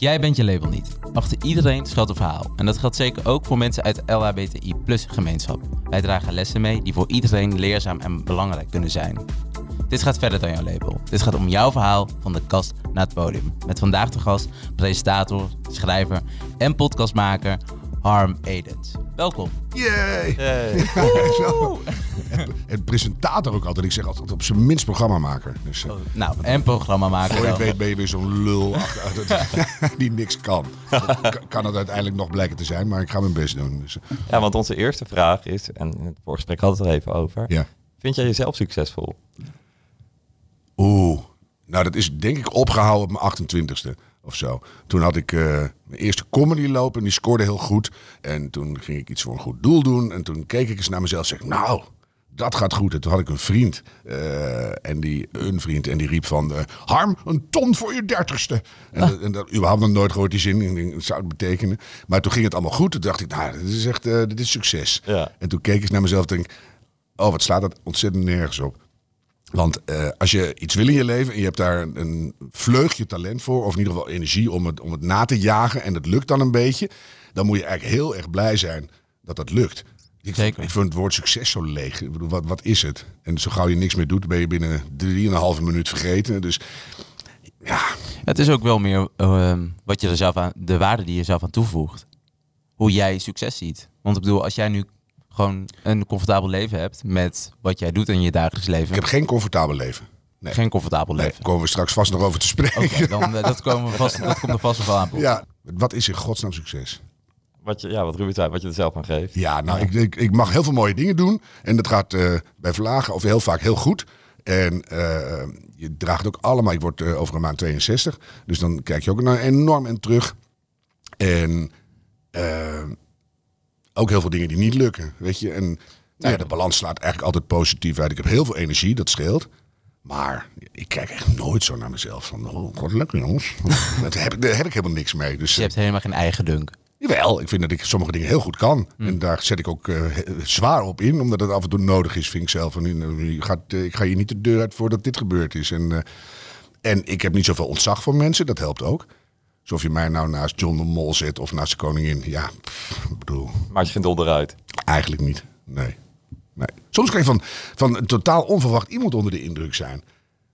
Jij bent je label niet. Achter iedereen schuilt een verhaal. En dat geldt zeker ook voor mensen uit de LHBTI gemeenschap. Wij dragen lessen mee die voor iedereen leerzaam en belangrijk kunnen zijn. Dit gaat verder dan jouw label. Dit gaat om jouw verhaal van de kast naar het podium. Met vandaag de gast, presentator, schrijver en podcastmaker Harm Edens. Welkom. Yay! en presentator ook altijd. Ik zeg altijd op zijn minst programmamaker. Dus, uh, nou, en programmamaker. Voor je het weet ben je weer zo'n lul die niks kan. kan het uiteindelijk nog blijken te zijn, maar ik ga mijn best doen. Dus, uh. Ja, want onze eerste vraag is, en in het voorgesprek hadden we het er even over. Ja. Vind jij jezelf succesvol? Oeh, nou dat is denk ik opgehouden op mijn 28ste of zo. Toen had ik uh, mijn eerste comedy lopen en die scoorde heel goed. En toen ging ik iets voor een goed doel doen. En toen keek ik eens naar mezelf en zeg nou, dat gaat goed. En toen had ik een vriend. Uh, en die, een vriend. En die riep van, uh, Harm, een ton voor je dertigste. En, ah. en dat, überhaupt nog nooit gehoord die zin. Dat zou het betekenen. Maar toen ging het allemaal goed. Toen dacht ik, nou, dit is echt, dit is succes. Ja. En toen keek ik naar mezelf en denk, oh, wat slaat dat ontzettend nergens op. Want uh, als je iets wil in je leven en je hebt daar een vleugje talent voor, of in ieder geval energie om het, om het na te jagen en het lukt dan een beetje, dan moet je eigenlijk heel erg blij zijn dat dat lukt. Ik vind, ik vind het woord succes zo leeg. Ik bedoel, wat, wat is het? En zo gauw je niks meer doet, ben je binnen drieënhalve minuut vergeten. Dus ja. Het is ook wel meer uh, wat je er zelf aan, de waarde die je zelf aan toevoegt. Hoe jij succes ziet. Want ik bedoel, als jij nu gewoon een comfortabel leven hebt met wat jij doet in je dagelijks leven. Ik heb geen comfortabel leven. Nee. Geen comfortabel leven. Daar komen we straks vast nog over te spreken. Okay, dan, eh, dat, komen we vast, dat komt er vast wel aan. Ja, wat is in godsnaam succes? Wat je, ja, wat Ruben zei, wat je er zelf aan geeft. Ja, nou, Ik, ik, ik, mag heel veel mooie dingen doen. En dat gaat uh, bij Vlagen of heel vaak heel goed. En uh, je draagt ook allemaal, ik word uh, over een maand 62. Dus dan kijk je ook naar enorm en terug. En ook heel veel dingen die niet lukken. Weet je, en nou ja, de balans slaat eigenlijk altijd positief uit. Ik heb heel veel energie, dat scheelt. Maar ik kijk echt nooit zo naar mezelf. Van, oh, god, lekker jongens. daar, heb ik, daar heb ik helemaal niks mee. Dus, je hebt helemaal geen eigen dunk. Jawel, ik vind dat ik sommige dingen heel goed kan. Mm. En daar zet ik ook uh, zwaar op in, omdat het af en toe nodig is, vind ik zelf. En, uh, gaat, uh, ik ga hier niet de deur uit voordat dit gebeurd is. En, en ik heb niet zoveel ontzag voor mensen, dat helpt ook. Alsof je mij nou naast John de Mol zet of naast de koningin. Ja, pff, ik bedoel... Maar je vindt onderuit? Eigenlijk niet, nee. nee. Soms kan je van, van een totaal onverwacht iemand onder de indruk zijn.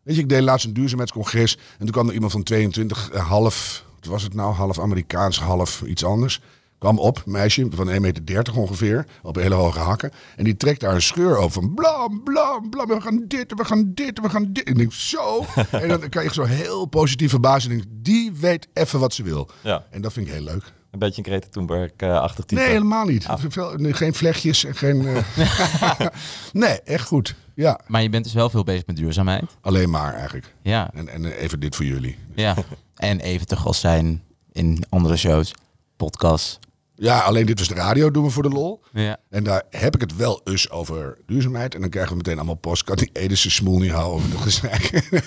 Weet je, ik deed laatst een duurzaamheidscongres. En toen kwam er iemand van 22, half... Wat was het nou? Half Amerikaans, half iets anders kwam op, meisje van 1,30 meter ongeveer, op hele hoge hakken. En die trekt daar een scheur over van blam, blam, blam, we gaan dit, we gaan dit, we gaan dit. En ik denk, zo. en dan kan je zo heel positief verbazen. En denk, die weet even wat ze wil. Ja. En dat vind ik heel leuk. Een beetje een Greta Thunberg-achtig type. Nee, helemaal niet. Ah. Geen vlechtjes en geen... Uh... nee, echt goed. Ja. Maar je bent dus wel veel bezig met duurzaamheid. Alleen maar eigenlijk. Ja. En, en even dit voor jullie. Ja. En even te gast zijn in andere shows, podcasts. Ja, alleen dit was de radio, doen we voor de lol. Ja. En daar heb ik het wel eens over duurzaamheid. En dan krijgen we meteen allemaal post. Kan die Edische smoel niet houden over de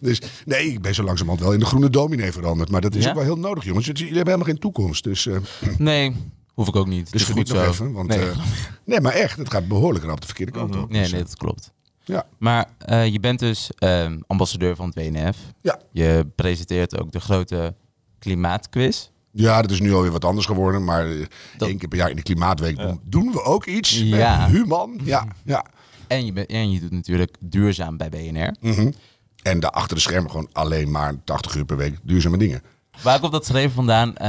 dus nee, ik ben zo langzamerhand wel in de groene dominee veranderd. Maar dat is Ja? ook wel heel nodig, jongens. Jullie hebben helemaal geen toekomst. Dus, eh Nee, hoef ik ook niet. dus goed nog zo. even. Want, nee, eh, nee, maar echt, het gaat behoorlijk op de verkeerde kant op. nee, Dus, nee, eh, dat klopt. Ja. Maar je bent dus ehm, ambassadeur van het WNF. Ja. Je presenteert ook de grote klimaatquiz. Ja, dat is nu alweer wat anders geworden. Maar eh, Dat- één keer per jaar in de Klimaatweek doen, doen we ook iets. Ja. Human. Ja, ja. En je, bent en je doet natuurlijk duurzaam bij BNR. Mhm. En daar achter de schermen gewoon alleen maar 80 uur per week duurzame dingen. Waar komt dat schreven vandaan? Eh,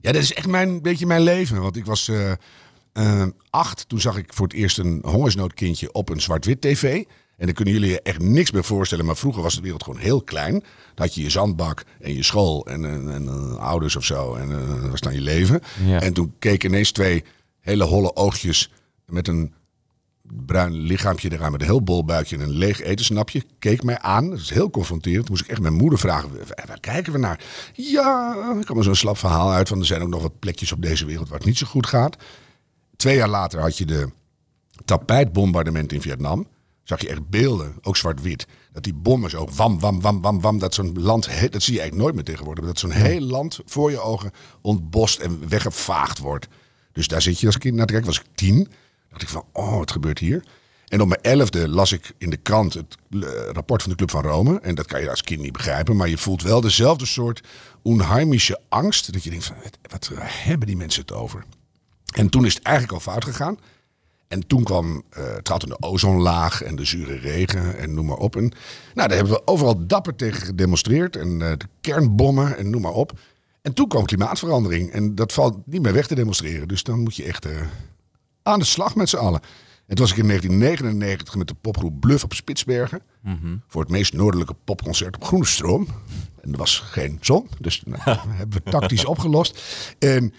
Ja, dat is echt mijn beetje mijn leven. Want ik was eh, acht. Toen zag ik voor het eerst een hongersnoodkindje op een zwart-wit tv. En dan kunnen jullie je echt niks meer voorstellen. Maar vroeger was de wereld gewoon heel klein. Dan had je je zandbak en je school en, en, en, eh, ouders of zo. En eh, dat was dan je leven. Ja. En toen keken ineens twee hele holle oogjes met een bruin lichaampje eraan met een heel bol buikje en een leeg etensnapje. Keek mij aan. Dat is heel confronterend. Toen moest ik echt mijn moeder vragen. "Waar- kijken we naar? Ja, er kwam er zo'n slap verhaal uit. Van er zijn ook nog wat plekjes op deze wereld waar het niet zo goed gaat. Twee jaar later had je de tapijtbombardement in Vietnam. Zag je echt beelden, ook zwart-wit. Dat die bommen zo wam, wam, wam, wam, wam. Dat zo'n land, he- dat zie je eigenlijk nooit meer tegenwoordig. Dat zo'n heel land voor je ogen ontbost en weggevaagd wordt. Dus daar zit je als kind naar te kijken. Was ik tien. dacht ik van, oh, wat gebeurt hier? En op mijn elfde las ik in de krant het eh, rapport van de Club van Rome. En dat kan je als kind niet begrijpen. Maar je voelt wel dezelfde soort onheimische angst. Dat je denkt van, wat, wat hebben die mensen het over? En toen is het eigenlijk al fout gegaan. En toen kwam eh trad in de ozonlaag en de zure regen en noem maar op. En, nou, daar hebben we overal dapper tegen gedemonstreerd. En eh, de kernbommen en noem maar op. En toen kwam klimaatverandering. En dat valt niet meer weg te demonstreren. Dus dan moet je echt eh, aan de slag met z'n allen. En toen was ik in 1999 met de popgroep Bluff op Spitsbergen. Voor het meest noordelijke popconcert op Groene Stroom. En er was geen zon. Dus nou, hebben we tactisch opgelost. En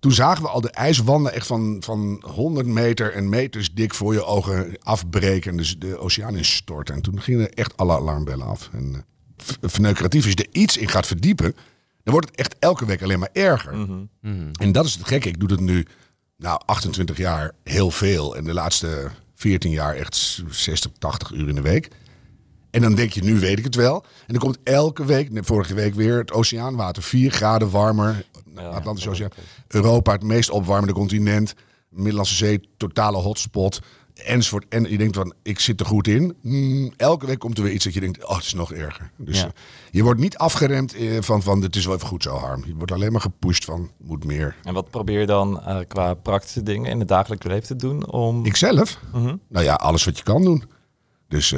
toen zagen we al de ijswanden echt van, van 100 meter en meters dik voor je ogen afbreken. En dus de oceaan instorten. En toen gingen echt alle alarmbellen af. En eh, verneukeratief, als je er iets in gaat verdiepen, dan wordt het echt elke week alleen maar erger. En dat is het gekke. Ik doe het nu, nou, 28 jaar heel veel. En de laatste 14 jaar echt 60, 80 uur in de week. En dan denk je, nu weet ik het wel. En dan komt elke week, vorige week weer, het oceaanwater 4 graden warmer. Atlantische Oceaan. Europa, het meest opwarmende continent. Middellandse Zee, totale hotspot. Enzovoort. En je denkt van, ik zit er goed in. Mm, elke week komt er weer iets dat je denkt, oh, het is nog erger. Dus Ja. eh, je wordt niet afgeremd eh, van, van, het is wel even goed zo, Harm. Je wordt alleen maar gepusht van, moet meer. En wat probeer je dan eh, qua praktische dingen in het dagelijks leven te doen om... Ikzelf? Mhm. Nou ja, alles wat je kan doen. Dus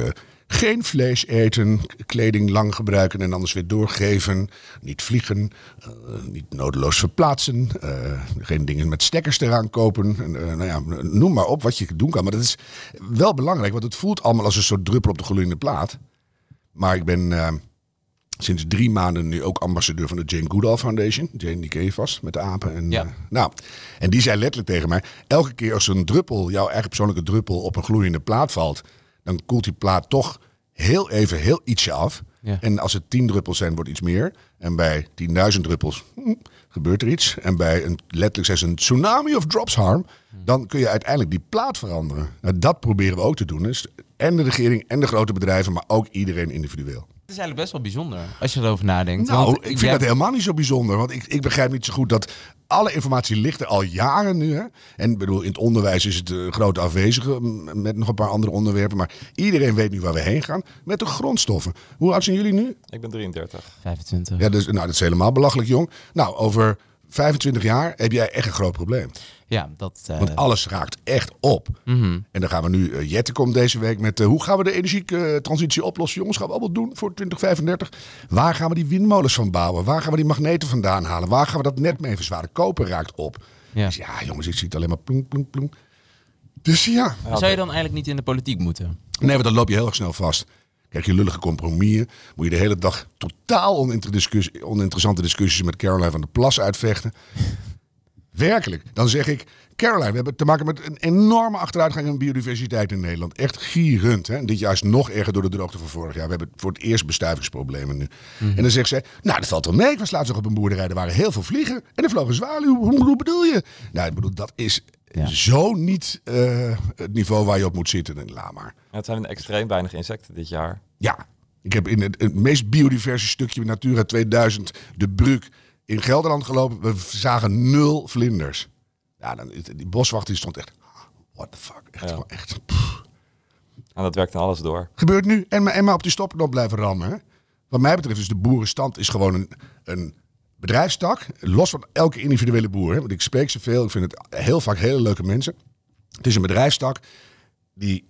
geen vlees eten, kleding lang gebruiken en anders weer doorgeven. Niet vliegen, eh, niet nodeloos verplaatsen. eh, geen dingen met stekkers eraan kopen. En, eh, nou ja, noem maar op wat je doen kan. Maar dat is wel belangrijk, want het voelt allemaal als een soort druppel op de gloeiende plaat. Maar ik ben sinds drie maanden nu ook ambassadeur van de Jane Goodall Foundation. Jane, die ken je vast, met de apen. En, Ja. nou, en die zei letterlijk tegen mij... elke keer als een druppel, jouw eigen persoonlijke druppel... op een gloeiende plaat valt... dan koelt die plaat toch heel even heel ietsje af. Ja. En als het tien druppels zijn, wordt iets meer. En bij 10.000 druppels hm, gebeurt er iets. En bij een, letterlijk zeggen ze een tsunami of drops harm... dan kun je uiteindelijk die plaat veranderen. Nou, dat proberen we ook te doen. Dus en de regering en de grote bedrijven... maar ook iedereen individueel. Het is eigenlijk best wel bijzonder als je erover nadenkt. Nou, Want ik vind jij- dat helemaal niet zo bijzonder. Want ik, ik begrijp niet zo goed dat alle informatie ligt er al jaren nu. Hè? En bedoel, in het onderwijs is het een grote afwezige met nog een paar andere onderwerpen. Maar iedereen weet nu waar we heen gaan met de grondstoffen. Hoe oud zijn jullie nu? Ik ben 33. 25. Ja, dus, nou, dat is helemaal belachelijk jong. Nou, over 25 jaar heb jij echt een groot probleem. Ja, dat... eh, Want alles raakt echt op. mhm. En dan gaan we nu, uh, Jette komt deze week met eh, hoe gaan we de energietransitie oplossen? Jongens, gaan we allemaal doen voor 2035? Waar gaan we die windmolens van bouwen? Waar gaan we die magneten vandaan halen? Waar gaan we dat net mee verzwaren? Koper raakt op. Ja. Dus ja, jongens, ik zie het alleen maar ploem, ploem, ploem. Dus ja, Zou je dan eigenlijk niet in de politiek moeten? nee, want dan loop je heel erg snel vast. Kijk, je lullige compromissen. Moet je de hele dag totaal oninteressante discussies met Caroline van der Plas uitvechten. Werkelijk. Dan zeg ik, Caroline, we hebben te maken met een enorme achteruitgang in biodiversiteit in Nederland. Echt gierend. Hè? Dit jaar is nog erger door de droogte van vorig jaar. We hebben voor het eerst bestuivingsproblemen nu. En dan zegt zij, nou dat valt wel mee. Ik was laatst nog op een boerderij, er waren heel veel vliegen. En er vloog een zwaluw. Hoe, hoe bedoel je? Nou, ik bedoel, dat is Ja. zo niet eh, het niveau waar je op moet zitten. En laat maar. Het zijn extreem weinig insecten dit jaar. Ja, ik heb in het, het meest biodiverse stukje Natura 2000, de Bruk, in Gelderland gelopen. We zagen nul vlinders. Ja, dan, die boswacht die stond echt, what the fuck. Echt, Ja. gewoon echt. pff. En dat werkt dan alles door. Gebeurt nu. En maar, en maar op die stopknop blijven rammen. Hè? Wat mij betreft is de boerenstand is gewoon een, een bedrijfstak. Los van elke individuele boer. Hè? Want ik spreek ze veel. Ik vind het heel vaak hele leuke mensen. Het is een bedrijfstak die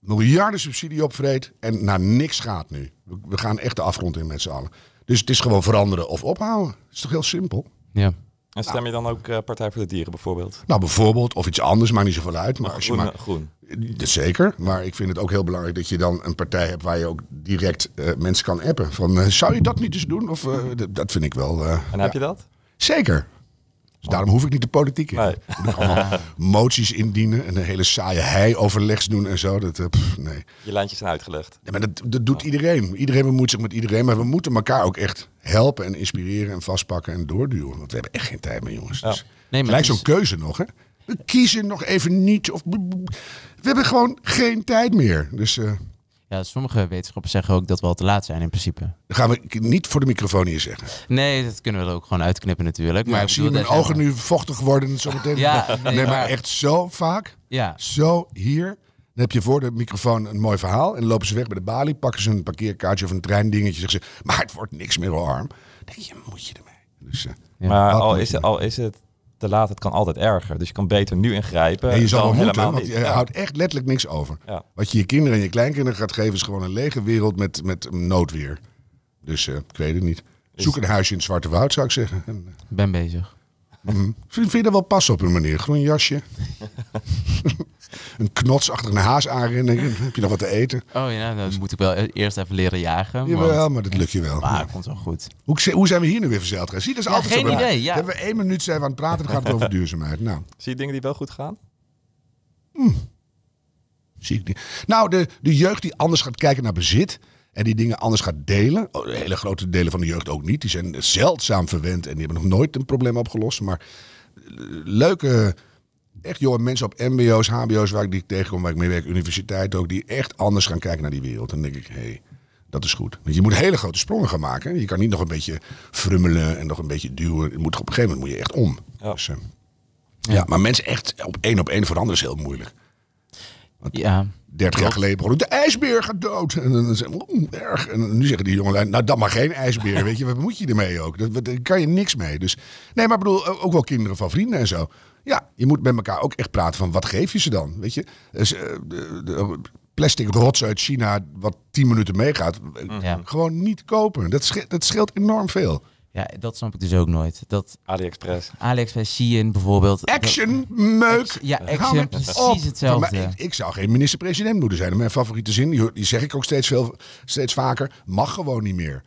miljarden subsidie opvreet en naar niks gaat nu. We, we gaan echt de afgrond in met z'n allen. Dus het is gewoon veranderen of ophouden. Het is toch heel simpel? Ja. En stem je dan ook eh, Partij voor de Dieren bijvoorbeeld? Nou, bijvoorbeeld, of iets anders, maakt niet zoveel uit. Maar als je groen, maar, groen. Zeker, maar ik vind het ook heel belangrijk dat je dan een partij hebt waar je ook direct eh, mensen kan appen. Van, eh, zou je dat niet eens doen? Of, dat vind ik wel... En heb je dat? Zeker. Dus daarom hoef ik niet de politiek in. Nee. Moet allemaal moties indienen en een hele saaie hei-overlegs doen en zo. Dat, eh, pff, nee. Je lijntjes zijn uitgelegd. Ja, maar dat, dat doet iedereen. Iedereen bemoeit zich met iedereen. Maar we moeten elkaar ook echt helpen en inspireren en vastpakken en doorduwen. Want we hebben echt geen tijd meer, jongens. Ja. Dus Nee, het maar lijkt zo'n is- keuze nog, hè? We kiezen nog even niet. Of, we hebben gewoon geen tijd meer. Dus eh, Ja, sommige wetenschappers zeggen ook dat we al te laat zijn in principe. dat gaan we niet voor de microfoon hier zeggen. Nee, dat kunnen we er ook gewoon uitknippen natuurlijk. Maar ik zie je mijn ogen nu vochtig worden zometeen? Ja, nee, nee, maar maar- echt zo vaak. Ja, Zo hier. Dan heb je voor de microfoon een mooi verhaal. En dan lopen ze weg bij de balie. Pakken ze een parkeerkaartje of een treindingetje. Zeggen ze, maar het wordt niks meer arm. Dan denk je, moet je ermee. Dus, eh, Ja. Maar al is, het, al is het te laat, het kan altijd erger. Dus je kan beter nu ingrijpen. en je zal wel moeten, helemaal want niet. je Ja. houdt echt letterlijk niks over. Ja. Wat je je kinderen en je kleinkinderen gaat geven... is gewoon een lege wereld met, met noodweer. Dus eh, ik weet het niet. Zoek een huisje in het Zwarte Woud, zou ik zeggen. En, ben bezig. Vind, vind je dat wel passen op een manier? Groen jasje. een knots achter een haas aanrennen. Heb je nog wat te eten. Oh ja, dan moet ik wel e- eerst even leren jagen. Jawel, want- maar dat lukt je wel. Maar Ja. dat komt wel goed. Hoe, hoe zijn we hier nu weer verzeild? geweest? Zie, dat is Ja, altijd geen zo. idee, ja. Hebben we één minuut zijn we aan het praten, dan gaat het over duurzaamheid. Nou, Zie je dingen die wel goed gaan? zie ik niet. Nou, de, de jeugd die anders gaat kijken naar bezit en die dingen anders gaat delen. Oh, de hele grote delen van de jeugd ook niet. Die zijn zeldzaam verwend en die hebben nog nooit een probleem opgelost. Maar eh, leuke, echt jonge mensen op mbo's, hbo's waar ik die tegenkom, waar ik mee werk, universiteit ook, die echt anders gaan kijken naar die wereld. Dan denk ik, hé, hey, dat is goed. Want je moet hele grote sprongen gaan maken. Je kan niet nog een beetje frummelen en nog een beetje duwen. Je moet, op een gegeven moment moet je echt om. Ja. Dus, eh, ja. maar mensen echt op één op één veranderen is heel moeilijk. Ja, 30 jaar geleden begon de ijsbeer gaat dood. En dan zeggen we, erg. En nu zeggen die jongelui, nou dat mag geen ijsbeer. Weet je, wat moet je ermee ook? Dat, daar kan je niks mee. Dus, nee, maar ik bedoel, ook wel kinderen van vrienden en zo. Ja, je moet met elkaar ook echt praten van, wat geef je ze dan? Weet je, dus, eh, de, de plastic rots uit China, wat 10 minuten meegaat, eh, Ja. gewoon niet kopen. Dat scheelt, dat scheelt enorm veel. Ja, dat snap ik dus ook nooit. Dat AliExpress. AliExpress, Shein bijvoorbeeld. Action, meuk. Ja, action, het precies op. hetzelfde. Maar ik, ik zou geen minister-president moeten zijn. Mijn favoriete zin, die, die zeg ik ook steeds, veel, steeds vaker, mag gewoon niet meer.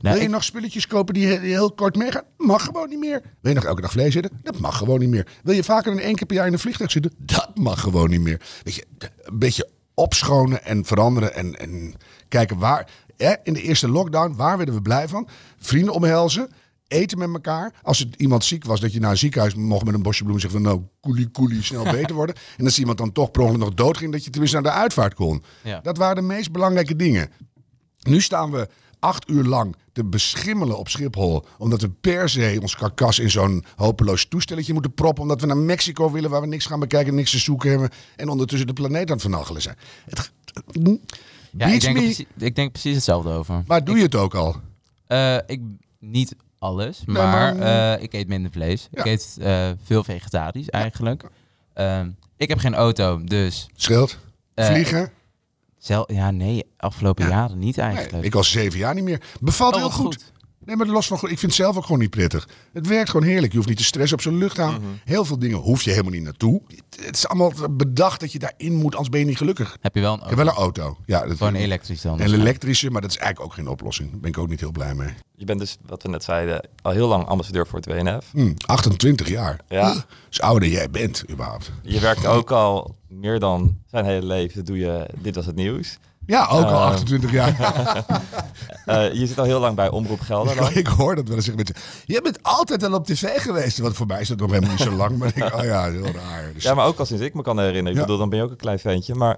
Nou, Wil je ik- nog spulletjes kopen die heel, heel kort meegaan? Mag gewoon niet meer. Wil je nog elke dag vlees eten? Dat mag gewoon niet meer. Wil je vaker dan één keer per jaar in een vliegtuig zitten? Dat mag gewoon niet meer. Weet je, een beetje opschonen en veranderen en, en kijken waar... Hè, in de eerste lockdown, waar werden we blij van? Vrienden omhelzen, eten met elkaar. Als het iemand ziek was, dat je naar een ziekenhuis mocht met een bosje bloemen zeggen van nou, koelie koelie, snel beter worden. En als iemand dan toch per ongeluk nog doodging, dat je tenminste naar de uitvaart kon. Ja. Dat waren de meest belangrijke dingen. Nu staan we acht uur lang te beschimmelen op Schiphol. Omdat we per se ons karkas in zo'n hopeloos toestelletje moeten proppen. Omdat we naar Mexico willen waar we niks gaan bekijken, niks te zoeken hebben. En ondertussen de planeet aan het vernachelen zijn. Het, ja, ik, denk me. precies, ik denk precies hetzelfde over. Maar doe je het ook al? Eh, ik niet alles, Nee, maar, maar- eh, ik eet minder vlees. Ja. Ik eet eh, veel vegetarisch eigenlijk. Ehm, ik heb geen auto, dus Scheelt? Vliegen? zel ja, nee, afgelopen Ja. jaren niet Nee, eigenlijk. ik was zeven jaar niet meer. Bevalt Oh, heel goed. goed. Nee, maar los van goed. Ik vind het zelf ook gewoon niet prettig. Het werkt gewoon heerlijk. Je hoeft niet te stressen op zo'n luchthaven. Mhm. Heel veel dingen hoef je helemaal niet naartoe. Het- Het is allemaal bedacht dat je daarin moet, anders ben je niet gelukkig. Heb je wel een Ik auto? heb wel een auto. Ja, dat Gewoon elektrisch dan? Een elektrische, maar dat is eigenlijk ook geen oplossing. Daar ben ik ook niet heel blij mee. Je bent dus, wat we net zeiden, al heel lang ambassadeur voor het WNF. Hm, 28 jaar. Ja. Dat is ouder jij bent, überhaupt. Je werkt ook al meer dan zijn hele leven. Doe je, dit was het nieuws. Ja, ook al Eh. 28 jaar. Eh, je zit al heel lang bij Omroep Gelderland. ik hoor dat wel eens mensen. Je bent altijd al op tv geweest. Want voor mij is dat nog helemaal niet zo lang. Maar ik denk, oh ja, heel raar. Dus, Ja, maar ook al sinds ik me kan herinneren. Ik bedoel, dan ben je ook een klein ventje. Maar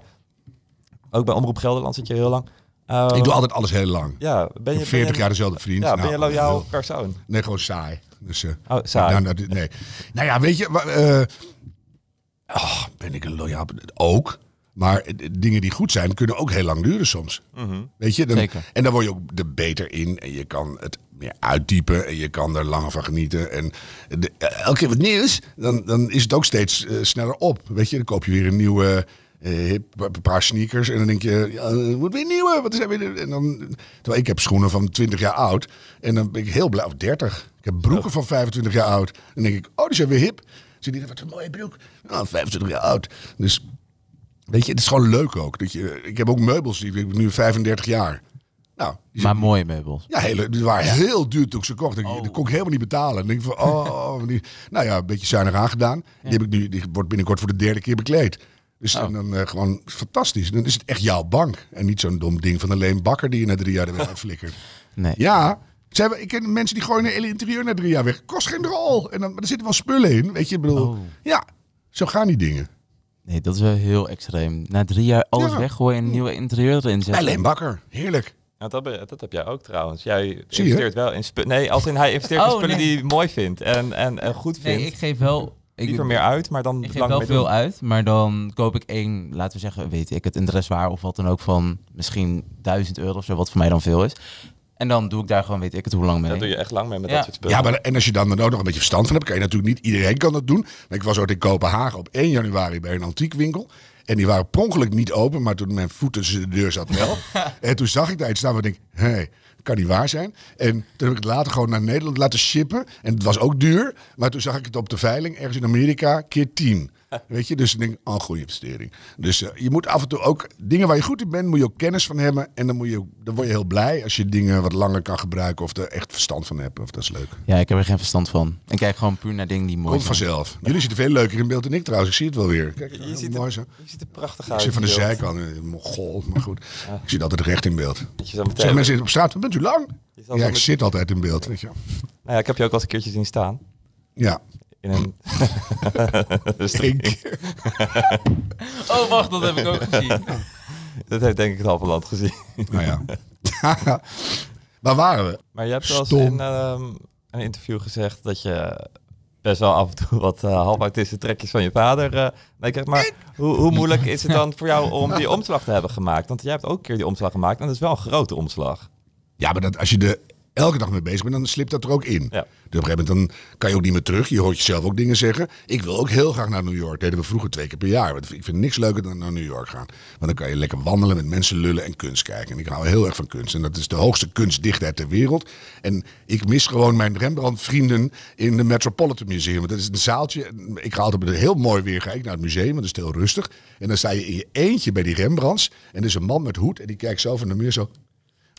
ook bij Omroep Gelderland zit je heel lang. Eh, ik doe altijd alles heel lang. Ja, ben je, Ik heb 40 ben je, jaar dezelfde vriend. Ja, ben Nou, je loyaal heel- persoon? Nee, gewoon saai. Dus, eh, Oh, saai. Nou, nou, nee. nou ja, weet je, eh, oh, ben ik een loyaal? Ook. Maar dingen die goed zijn, kunnen ook heel lang duren soms. Mhm. Weet je? Dan, Zeker. En dan word je ook er beter in. En je kan het meer uitdiepen. En je kan er langer van genieten. En de, eh, elke keer wat nieuws, dan, dan is het ook steeds eh, sneller op. Weet je, dan koop je weer een nieuwe... eh, hip, een paar sneakers en dan denk je, ja, moet weer een nieuwe. Wat is er weer? En dan, terwijl ik heb schoenen van 20 jaar oud en dan ben ik heel blij, of 30. Ik heb broeken van 25 jaar oud. Dan denk ik, oh, die zijn weer hip. Zie je, wat een mooie broek. Nou, 25 jaar oud. Dus Weet je, het is gewoon leuk ook. Dat je, ik heb ook meubels, die ik nu 35 jaar. Nou, die Maar zijn, mooie meubels. ja, hele, die waren heel duur toen ik ze kocht. Ik, Dat kon ik helemaal niet betalen. Dan denk ik van, oh, die, nou ja, een beetje zuinig aangedaan. Die, heb ik nu, die wordt binnenkort voor de derde keer bekleed. Dus Oh. en dan eh, gewoon fantastisch. Dan is het echt jouw bank. En niet zo'n dom ding van alleen bakker die je na drie jaar er weer uitflikkert. Nee. Ja, ze hebben, ik ken mensen die gooien een hele interieur na drie jaar weg. Kost geen rol. En dan, maar er zitten wel spullen in. Weet je, ik bedoel. Oh. Ja, Zo gaan die dingen. Nee, dat is wel heel extreem. Na drie jaar alles Ja. weggooien en een nieuwe interieur erin zetten. Alleen bakker. Heerlijk. Ja, dat, dat heb jij ook trouwens. Jij Zie je? investeert wel in spullen. Nee, als in hij investeert in Oh, spullen nee. die hij mooi vindt en, en, en goed vindt. Nee, ik geef wel... Ik, Liever meer uit, maar dan ik geef wel mee veel doen. uit, maar dan koop ik één, laten we zeggen, weet ik het, een dressoir of wat dan ook van misschien 1000 euro of zo, wat voor mij dan veel is. En dan doe ik daar gewoon, weet ik het, hoe lang mee. Daar doe je echt lang mee met Ja. dat soort spullen. Ja, maar en als je dan er ook nog een beetje verstand van hebt, kan je natuurlijk niet iedereen kan dat doen. Maar ik was ooit in Kopenhagen op 1 januari bij een antiekwinkel. En die waren per ongeluk niet open, maar toen mijn voet tussen de deur zat wel. en toen zag ik daar iets staan waar ik denk, hé, hey, kan niet waar zijn. En toen heb ik het later gewoon naar Nederland laten shippen. En het was ook duur. Maar toen zag ik het op de veiling ergens in Amerika keer 10. Weet je, dus ik denk, oh, goede investering. Dus eh, je moet af en toe ook, dingen waar je goed in bent, moet je ook kennis van hebben. En dan, moet je, dan word je heel blij als je dingen wat langer kan gebruiken of er echt verstand van hebt. Of dat is leuk. Ja, ik heb er geen verstand van. Ik kijk gewoon puur naar dingen die mooi Komt zijn. vanzelf. Jullie zitten veel leuker in beeld dan ik trouwens. Ik zie het wel weer. Kijk, Je hoe ziet, mooi er, zo. je ziet er prachtig Ik uit. zit van de zijkant. eh, Mogol, maar goed. Ik zit altijd recht in beeld. Zeggen mensen op straat, bent u lang? Ja, ik met- zit altijd in beeld. Weet je. Nou ja, ik heb je ook wel eens een keertje zien staan. Ja, In een... keer. Oh, wacht, dat heb ik ook gezien. dat heeft denk ik het halve land gezien. Nou ja. Waar waren we? Maar je hebt wel eens in ehm, een interview gezegd dat je best wel af en toe wat uh, halfautistische trekjes van je vader uh, meekrijgt. Maar hoe, hoe moeilijk is het dan voor jou om die omslag te hebben gemaakt? Want jij hebt ook een keer die omslag gemaakt en dat is wel een grote omslag. Ja, maar dat, als je er elke dag mee bezig bent, dan slipt dat er ook in. Ja. Dus op een gegeven moment dan kan je ook niet meer terug. Je hoort jezelf ook dingen zeggen. Ik wil ook heel graag naar New York. Dat deden we vroeger twee keer per jaar. Want ik vind niks leuker dan naar New York gaan. Want dan kan je lekker wandelen met mensen lullen en kunst kijken. En ik hou heel erg van kunst. En dat is de hoogste kunstdichtheid ter wereld. En ik mis gewoon mijn Rembrandt-vrienden in de Metropolitan Museum. Want dat is een zaaltje. Ik ga altijd met een heel mooi weer ga ik naar het museum. Want dat is heel rustig. En dan sta je in je eentje bij die Rembrandts. En er is een man met hoed. En die kijkt zo van de muur zo.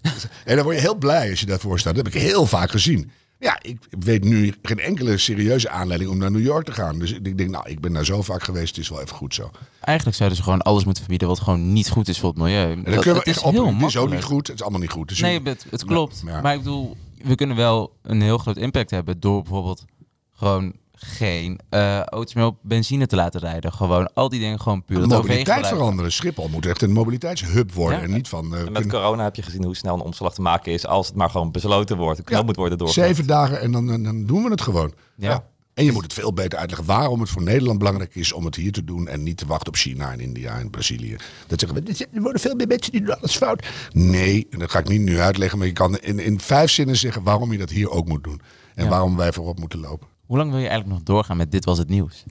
En dan word je heel blij als je daarvoor staat. Dat heb ik heel vaak gezien. Ja, ik weet nu geen enkele serieuze aanleiding om naar New York te gaan. Dus ik denk, nou, ik ben daar zo vaak geweest, het is wel even goed zo. Eigenlijk zouden ze gewoon alles moeten verbieden wat gewoon niet goed is voor het milieu. En we het is echt op. heel Het is ook niet goed, het is allemaal niet goed. Dus Nee, het, het klopt. Ja. Maar ik bedoel, we kunnen wel een heel groot impact hebben door bijvoorbeeld gewoon geen eh auto's meer op benzine te laten rijden. Gewoon al die dingen gewoon puur de het mobiliteit veranderen. Schiphol moet echt een mobiliteitshub worden. Ja. En niet van... eh, En met corona heb je gezien hoe snel een omslag te maken is als het maar gewoon besloten wordt. Een knop Ja, moet worden doorgezet. Zeven dagen en dan, dan, dan doen we het gewoon. Ja. En je moet het veel beter uitleggen waarom het voor Nederland belangrijk is om het hier te doen en niet te wachten op China en India en Brazilië. Dat zeggen we, "Er er worden veel meer mensen die doen alles fout. Nee, en dat ga ik niet nu uitleggen, maar je kan in, in vijf zinnen zeggen waarom je dat hier ook moet doen. En Ja. waarom wij voorop moeten lopen. Hoe lang wil je eigenlijk nog doorgaan met dit was het nieuws?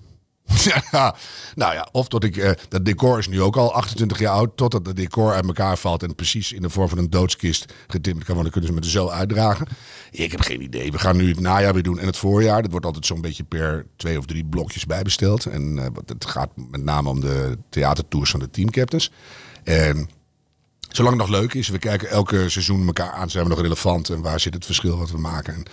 Ja, nou ja, of tot ik. eh, dat decor is nu ook al 28 jaar oud. Totdat het decor uit elkaar valt. En precies in de vorm van een doodskist getimmerd kan worden. Kunnen ze met de zo uitdragen. Ik heb geen idee. We gaan nu het najaar weer doen en het voorjaar. Dat wordt altijd zo'n beetje per twee of drie blokjes bijbesteld. En wat- het gaat met name om de theatertours van de teamcaptains. En zolang het nog leuk is, we kijken elke seizoen elkaar aan. Zijn we nog relevant en waar zit het verschil wat we maken? En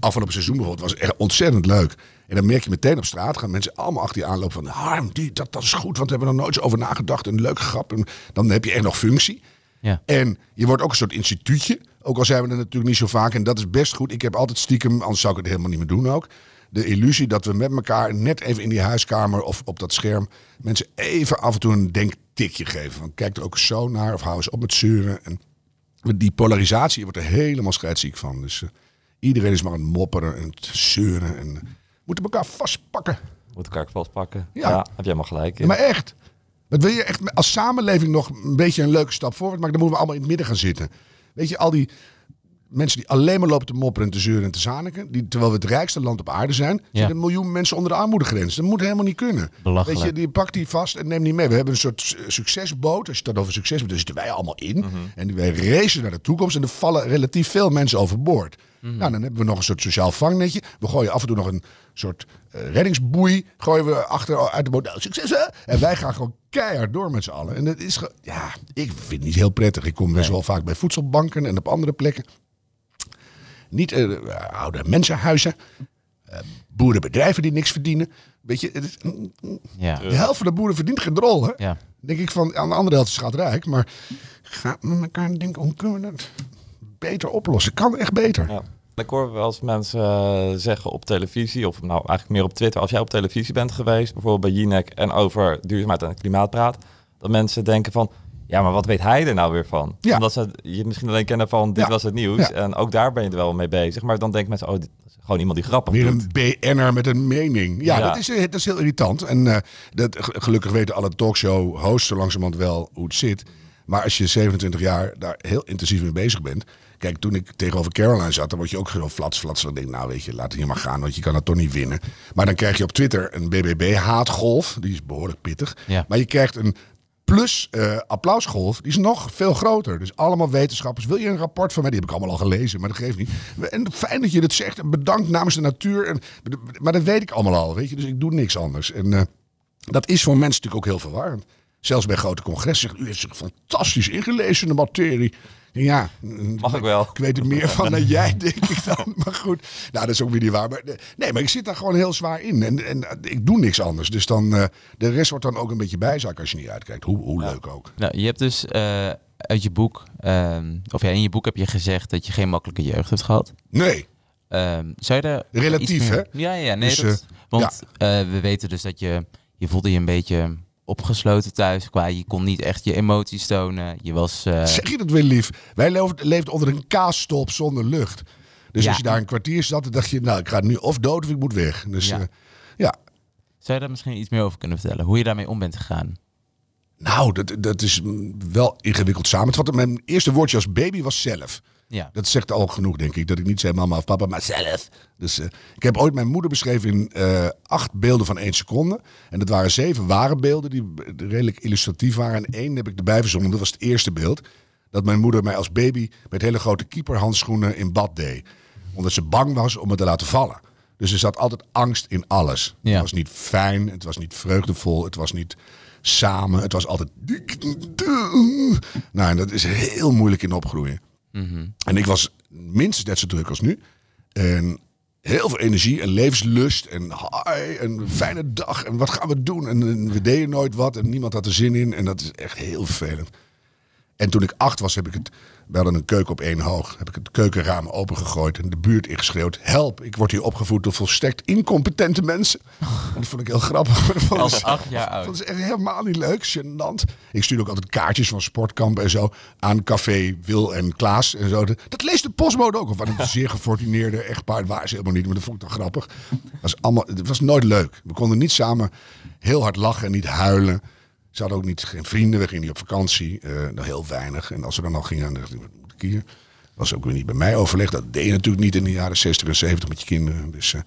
afgelopen seizoen bijvoorbeeld was echt ontzettend leuk. En dan merk je meteen op straat gaan mensen allemaal achter je aanlopen van Harm, die, dat, dat is goed, want we hebben er nooit zo over nagedacht. Een leuke grap. En dan heb je echt nog functie. Ja. En je wordt ook een soort instituutje. Ook al zijn we er natuurlijk niet zo vaak. En dat is best goed. Ik heb altijd stiekem, anders zou ik het helemaal niet meer doen ook. De illusie dat we met elkaar net even in die huiskamer of op dat scherm mensen even af en toe een denktikje geven. Van kijk er ook zo naar of hou eens op met zeuren. En die polarisatie je wordt er helemaal scheidsziek van. Dus eh, iedereen is maar aan het mopperen en het zeuren. En eh, moeten elkaar vastpakken. Moet elkaar vastpakken. Ja. Ja. heb jij helemaal gelijk. Ja, maar echt. Wat wil je echt als samenleving nog een beetje een leuke stap voorwaarts maken? Dan moeten we allemaal in het midden gaan zitten. Weet je, al die mensen die alleen maar lopen te mopperen en te zeuren en te zaniken. Die, terwijl we het rijkste land op aarde zijn. Ja. Zitten een miljoen mensen onder de armoedegrens. Dat moet helemaal niet kunnen. Belachelijk. Weet je, die pakt die vast en neemt die mee. We hebben een soort su- succesboot. Als je het over succes hebt, daar zitten wij allemaal in. Mhm. En wij racen naar de toekomst. En er vallen relatief veel mensen overboord. Mhm. Nou, dan hebben we nog een soort sociaal vangnetje. We gooien af en toe nog een soort eh, reddingsboei. Gooien we achter uit de boot. Nou, succes hè? En wij gaan gewoon keihard door met z'n allen. En dat is, ja, ik vind het niet heel prettig. Ik kom best wel vaak bij voedselbanken en op andere plekken. Niet eh, oude mensenhuizen. eh, boerenbedrijven die niks verdienen. Weet je, het is, Ja. de helft van de boeren verdient geen drol. Hè? ja. Denk ik van, aan de andere helft is schatrijk. Maar ga met elkaar denken, hoe kunnen we dat beter oplossen? Kan echt beter. Ja. Ik hoor wel eens mensen eh, zeggen op televisie, of nou eigenlijk meer op Twitter, als jij op televisie bent geweest, bijvoorbeeld bij Jinek en over duurzaamheid en klimaat praat, dat mensen denken van, ja, maar wat weet hij er nou weer van? Ja. Omdat ze je misschien alleen kennen van dit Ja. was het nieuws Ja. en ook daar ben je er wel mee bezig. Maar dan denken mensen, oh, dit is gewoon iemand die grappig Weer doet. een BN'er met een mening. Ja, Ja. Dat, is, eh, dat is heel irritant. En eh, dat, ge- gelukkig weten alle talkshow-hosts zo langzamerhand wel hoe het zit. Maar als je 27 jaar daar heel intensief mee bezig bent. Kijk, toen ik tegenover Caroline zat, dan word je ook zo flats, flats. Dan denk ik, nou weet je, laat het hier maar gaan, want je kan het toch niet winnen. Maar dan krijg je op Twitter een BBB-haatgolf. Die is behoorlijk pittig. Ja. Maar je krijgt een plus eh, applausgolf, die is nog veel groter. Dus allemaal wetenschappers. Wil je een rapport van mij? Die heb ik allemaal al gelezen, maar dat geeft niet. En fijn dat je dit zegt bedankt namens de natuur. En, maar dat weet ik allemaal al, weet je. Dus ik doe niks anders. En eh, dat is voor mensen natuurlijk ook heel verwarrend. Zelfs bij grote congressen u heeft zich fantastisch ingelezen in de materie. Ja, Mag ik wel. ik weet er meer van dan jij, denk ik dan. Maar goed, nou, dat is ook weer niet waar. Maar, nee, maar ik zit daar gewoon heel zwaar in. En, en ik doe niks anders. Dus dan, eh, de rest wordt dan ook een beetje bijzaak als je niet uitkijkt. Hoe, hoe leuk ook. Nou, je hebt dus eh, uit je boek, ehm, of ja, in je boek heb je gezegd dat je geen makkelijke jeugd hebt gehad. Nee, Ehm, zou je daar Relatief, hè? Ja, ja, nee, Dus, dat, eh, want we weten dus dat je, je voelde je een beetje opgesloten thuis. Qua, je kon niet echt je emoties tonen. Je was... eh, zeg je dat weer lief? Wij leefden, leefden onder een kaasstop zonder lucht. Dus Ja. als je daar een kwartier zat, dan dacht je, nou, ik ga nu of dood of ik moet weg. Dus Ja. ja, ja. zou je daar misschien iets meer over kunnen vertellen? Hoe je daarmee om bent gegaan? nou, dat, dat is wel ingewikkeld samen. Mijn eerste woordje als baby was zelf. Ja. Dat zegt al genoeg, denk ik. Dat ik niet zei mama of papa, maar zelf. Dus eh, ik heb ooit mijn moeder beschreven in eh, acht beelden van één seconde. En dat waren zeven ware beelden die redelijk illustratief waren. En één heb ik erbij verzonnen. Dat was het eerste beeld. Dat mijn moeder mij als baby met hele grote keeperhandschoenen in bad deed. Omdat ze bang was om me te laten vallen. Dus er zat altijd angst in alles. Ja. Het was niet fijn, het was niet vreugdevol, het was niet samen. Het was altijd... Nou, en dat is heel moeilijk in opgroeien. En ik was minstens net zo druk als nu. En heel veel energie en levenslust en hi fijne dag en wat gaan we doen? En, en we deden nooit wat en niemand had er zin in. En dat is echt heel vervelend. En toen ik acht was, heb ik het, we hadden een keuken op één hoog, heb ik het keukenraam opengegooid en de buurt ingeschreeuwd. Help, ik word hier opgevoed door volstrekt incompetente mensen. En dat vond ik heel grappig. Dat vond ik- acht jaar oud. dat is echt helemaal niet leuk, gênant. Ik stuurde ook altijd kaartjes van sportkampen en zo aan café Wil en Klaas en zo. Dat leest de postbode ook. Of van een zeer gefortuneerde echtpaar. Dat waren ze helemaal niet, maar dat vond ik dan grappig. Dat was allemaal, het was nooit leuk. We konden niet samen heel hard lachen en niet huilen. Ze hadden ook niet, geen vrienden, we gingen niet op vakantie. eh nog heel weinig. En als we dan al gingen, dan dacht ik, wat moet ik hier? was ook weer niet bij mij overlegd. Dat deed je natuurlijk niet in de jaren 60 en 70 met je kinderen. Dus eh,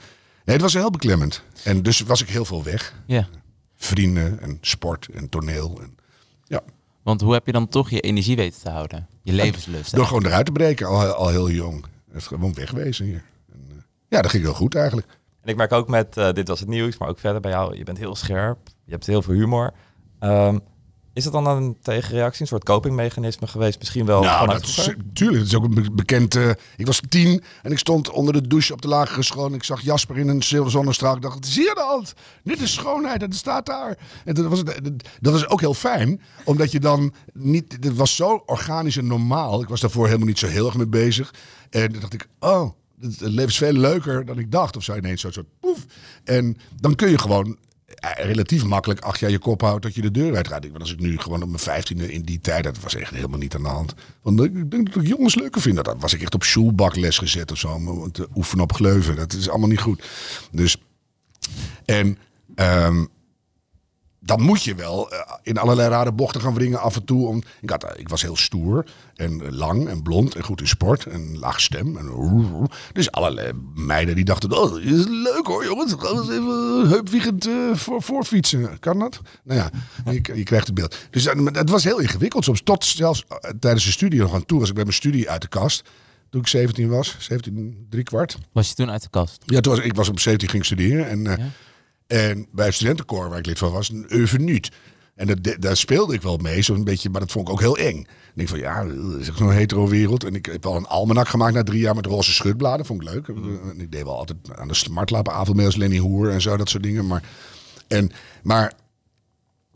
nee, het was heel beklemmend. En dus was ik heel veel weg Ja. vrienden en sport en toneel. En, ja, Want hoe heb je dan toch je energie weten te houden? Je levenslust. door gewoon eruit te breken, al, al heel jong. Het is gewoon wegwezen hier. En, eh, ja, dat ging heel goed eigenlijk. En ik merk ook met eh, dit was het nieuws, maar ook verder bij jou, je bent heel scherp, je hebt heel veel humor. Ehm, is het dan een tegenreactie, een soort copingmechanisme geweest? Misschien wel nou, vanuit dat is, tuurlijk. Dat is ook een be- bekend. eh, ik was tien en ik stond onder de douche op de lagere school. En ik zag Jasper in een zilver zonnestraal. Ik dacht, zie je de hand? Dit is schoonheid en het staat daar. En dat was, het- dat was ook heel fijn, omdat je dan niet. Het was zo organisch en normaal. Ik was daarvoor helemaal niet zo heel erg mee bezig. En dan dacht ik, oh. Het het leven is veel leuker dan ik dacht. Of zo ineens zo'n soort poef. En dan kun je gewoon eh, relatief makkelijk acht jaar je kop houdt dat je de deur uitgaat. Ik, want als ik nu gewoon op mijn vijftiende in die tijd, dat was echt helemaal niet aan de hand. Want ik denk dat ik jongens leuker vind. Dat was ik echt op schoolbakles gezet of zo, om te oefenen op gleuven. Dat is allemaal niet goed. Dus, en ehm, dan moet je wel eh, in allerlei rare bochten gaan wringen af en toe. Om, ik, had, ik was heel stoer en eh, lang en blond en goed in sport en laag stem. En, dus allerlei meiden die dachten, oh, is leuk hoor jongens. Gaan eens even heupwiegend eh voor, voorfietsen. Kan dat? Nou ja, je, je krijgt het beeld. Dus het was heel ingewikkeld soms. Tot zelfs eh, tijdens de studie nog aan toe was ik bij mijn studie uit de kast. Toen ik 17 was, 17, drie kwart. Was je toen uit de kast? Ja, toen was, ik was op 17 ging studeren. En, eh, Ja. En bij het studentenkoor waar ik lid van was, een evenuut. En dat, daar speelde ik wel mee, zo'n beetje, maar dat vond ik ook heel eng. Ik denk van, ja, dat is echt zo'n hetero wereld. En ik heb wel een almanak gemaakt na drie jaar met roze schutbladen, vond ik leuk. En ik deed wel altijd aan de smartlapenavond mee als Lenny Hoer en zo, dat soort dingen. Maar, en, maar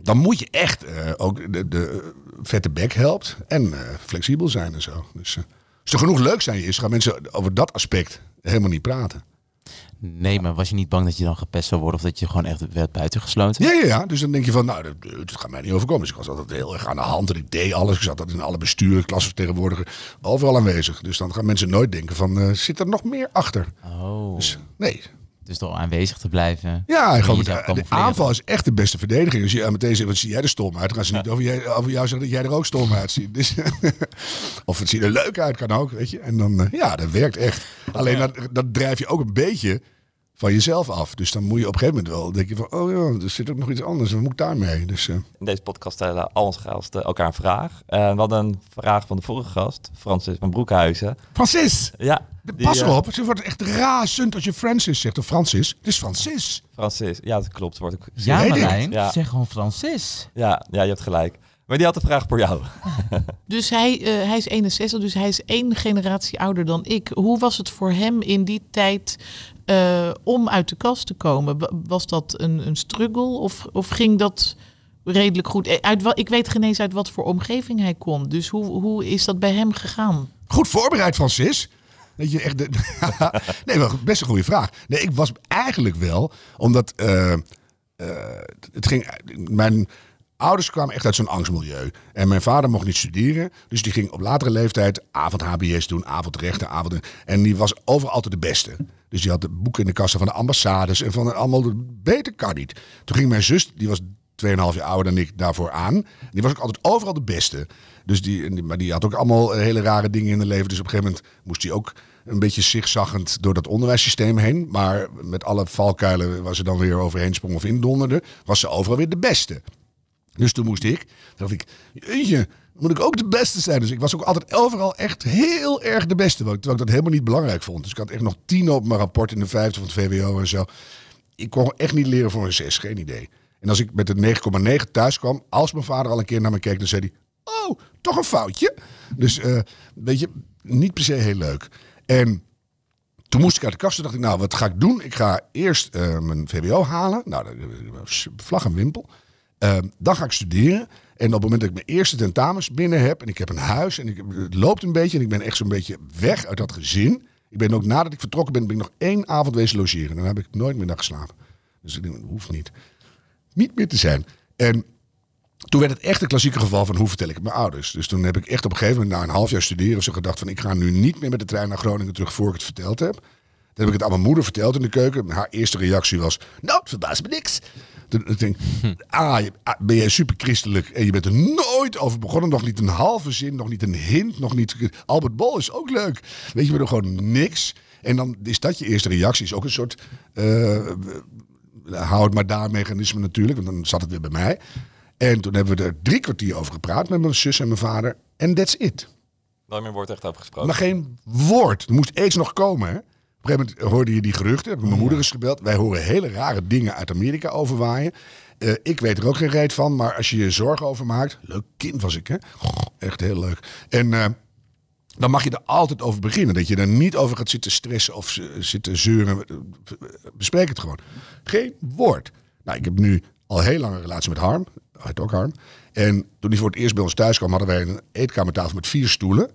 dan moet je echt eh, ook de, de vette bek helpt en eh, flexibel zijn en zo. Dus, eh, Als er genoeg leuk zijn is, gaan mensen over dat aspect helemaal niet praten. Nee, maar was je niet bang dat je dan gepest zou worden of dat je gewoon echt werd buitengesloten? Ja, ja, ja. Dus dan denk je van, nou, dat, dat gaat mij niet overkomen. Dus ik was altijd heel erg aan de hand en ik deed alles. Ik zat altijd in alle besturen, klasvertegenwoordiger, overal aanwezig. Dus dan gaan mensen nooit denken van, eh, zit er nog meer achter? Oh, Dus nee. Dus door aanwezig te blijven. Ja, en gewoon de aanval is echt de beste verdediging. Als je aan meteen zegt, wat zie jij er stom uit? Dan gaan ze niet over, jij, over jou zeggen dat jij er ook stom uitziet. Dus, of het ziet er leuk uit, kan ook, weet je. En dan, eh, ja, dat werkt echt. Alleen dat, dat drijf je ook een beetje van jezelf af. Dus dan moet je op een gegeven moment wel denken van, oh ja, er zit ook nog iets anders. Wat moet ik daarmee? Dus eh, In deze podcast stellen al onze gasten elkaar een vraag. En we hadden een vraag van de vorige gast, Francis van Broekhuizen. Francis, Ja, die, pas eh, erop. Ze wordt echt razend als je Francis zegt. Of Francis. Het is Francis. Francis, ja, dat klopt. Wordt ook, Ja. Marlijn, Ja. zeg gewoon Francis. ja, ja, je hebt gelijk. Maar die had een vraag voor jou. Dus hij, eh, hij is 61, dus hij is één generatie ouder dan ik. Hoe was het voor hem in die tijd eh, om uit de kast te komen? Wa- Was dat een, een struggle of, of ging dat redelijk goed? Eh, ik weet geen eens uit wat voor omgeving hij komt. Dus hoe, hoe is dat bij hem gegaan? Goed voorbereid, Francis. Dat je echt. De... nee, maar best een goede vraag. Nee, ik was eigenlijk wel, omdat eh, het ging. Mijn ouders kwamen echt uit zo'n angstmilieu. En mijn vader mocht niet studeren, dus die ging op latere leeftijd avond HBS doen, avondrechten, avond. En die was overal altijd de beste. Dus die had de boeken in de kassen van de ambassades en van allemaal beter kan niet. Toen ging mijn zus, die was 2,5 jaar ouder dan ik, daarvoor aan. Die was ook altijd overal de beste. Dus die, die- maar die had ook allemaal eh, hele rare dingen in het leven. Dus op een gegeven moment moest hij ook een beetje zigzaggend door dat onderwijssysteem heen. Maar met alle valkuilen waar ze dan weer overheen sprong of indonderde, was ze overal weer de beste. Dus toen moest ik, dacht ik, jeetje, moet ik ook de beste zijn. Dus ik was ook altijd overal echt heel erg de beste. Terwijl ik dat helemaal niet belangrijk vond. Dus ik had echt nog tien op mijn rapport in de vijfde van het VWO en zo. Ik kon echt niet leren voor een zes, geen idee. En als ik met een 9,9 thuis kwam, als mijn vader al een keer naar me keek, dan zei hij, oh, toch een foutje. Dus, eh, weet je, niet per se heel leuk. En toen moest ik uit de kast. Toen dacht ik, nou, wat ga ik doen? Ik ga eerst eh, mijn VWO halen. Nou, vlag en wimpel. Eh, dan ga ik studeren. En op het moment dat ik mijn eerste tentamens binnen heb... en ik heb een huis en ik, het loopt een beetje... en ik ben echt zo'n beetje weg uit dat gezin. Ik ben ook nadat ik vertrokken ben... ben ik nog één avond wezen logeren. En dan heb ik nooit meer naar geslapen. Dus ik denk, dat hoeft niet. Niet meer te zijn. En toen werd het echt een klassieke geval van hoe vertel ik het mijn ouders. Dus toen heb ik echt op een gegeven moment na een half jaar studeren zo gedacht van ik ga nu niet meer met de trein naar Groningen terug voor ik het verteld heb. Toen heb ik het aan mijn moeder verteld in de keuken. Haar eerste reactie was, nou, het verbaast me niks. Toen ik denk ah, je- ah, ben jij super christelijk en je bent er nooit over begonnen. Nog niet een halve zin, nog niet een hint, nog niet... Albert Bol is ook leuk. Weet je, we doen gewoon niks. En dan is dat je eerste reactie. Is ook een soort, eh, hou het maar daar mechanisme natuurlijk. Want dan zat het weer bij mij. En toen hebben we er drie kwartier over gepraat met mijn zus en mijn vader. En that's it. Nooit meer wordt echt over gesproken. Maar geen woord. Er moest iets nog komen. Hè? Op een gegeven moment hoorde je die geruchten. Heb ik mijn moeder eens gebeld. Wij horen hele rare dingen uit Amerika overwaaien. Eh, ik weet er ook geen reet van. Maar als je je zorgen over maakt. Leuk kind was ik, hè? Echt heel leuk. En eh, dan mag je er altijd over beginnen. Dat je er niet over gaat zitten stressen of zitten zeuren. Bespreek het gewoon. Geen woord. Nou, ik heb nu al heel lang een relatie met Harm. Hij ook Harm. En toen hij voor het eerst bij ons thuis kwam, hadden wij een eetkamertafel met vier stoelen.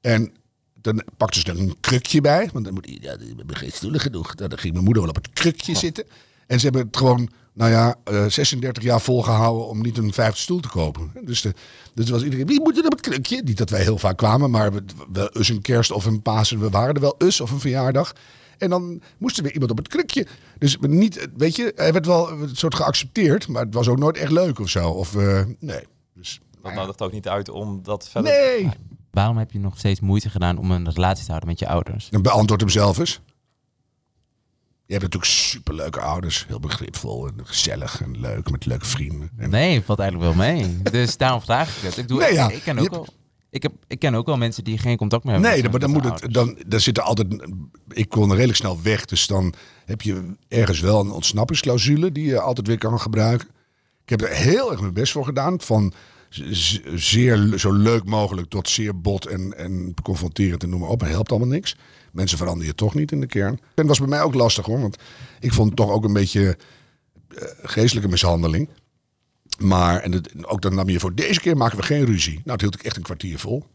En dan pakte ze er een krukje bij. Want dan moet hij, ja, we hebben geen stoelen genoeg. Nou, Dan ging mijn moeder wel op het krukje zitten. En ze hebben het gewoon, nou ja, eh, 36 jaar volgehouden om niet een vijfde stoel te kopen. Dus, de, dus was iedereen, wie moet er op het krukje? Niet dat wij heel vaak kwamen, maar we- wel eens een kerst of een Pasen. We waren er wel eens of een verjaardag. En dan moest er weer iemand op het krukje. Dus niet, weet je, hij werd wel een soort geaccepteerd, maar het was ook nooit echt leuk of zo. Of, eh, nee. Dus, Dat nodigt ook niet uit om dat verder... nee. Waarom heb je nog steeds moeite gedaan om een relatie te houden met je ouders? Dan beantwoord hem zelf eens. Je hebt natuurlijk superleuke ouders. Heel begripvol en gezellig en leuk met leuke vrienden. En Nee, valt eigenlijk wel mee. Dus daarom vraag ik het. Ik, doe, Nee, ja. ik, ken ook wel. Ik, heb, ik ken ook wel mensen die geen contact meer hebben. Nee, maar dan moet het, dan, dan zit er altijd. Ik kon redelijk snel weg, dus dan heb je ergens wel een ontsnappingsclausule die je altijd weer kan gebruiken. Ik heb er heel erg mijn best voor gedaan. Van zeer zo leuk mogelijk tot zeer bot en, en confronterend en noem maar op. Maar helpt allemaal niks. Mensen veranderen je toch niet in de kern. En dat was bij mij ook lastig hoor, want ik vond het toch ook een beetje eh, geestelijke mishandeling. Maar en het, ook dan nam je voor deze keer maken we geen ruzie. Nou, het hield ik echt een kwartier vol.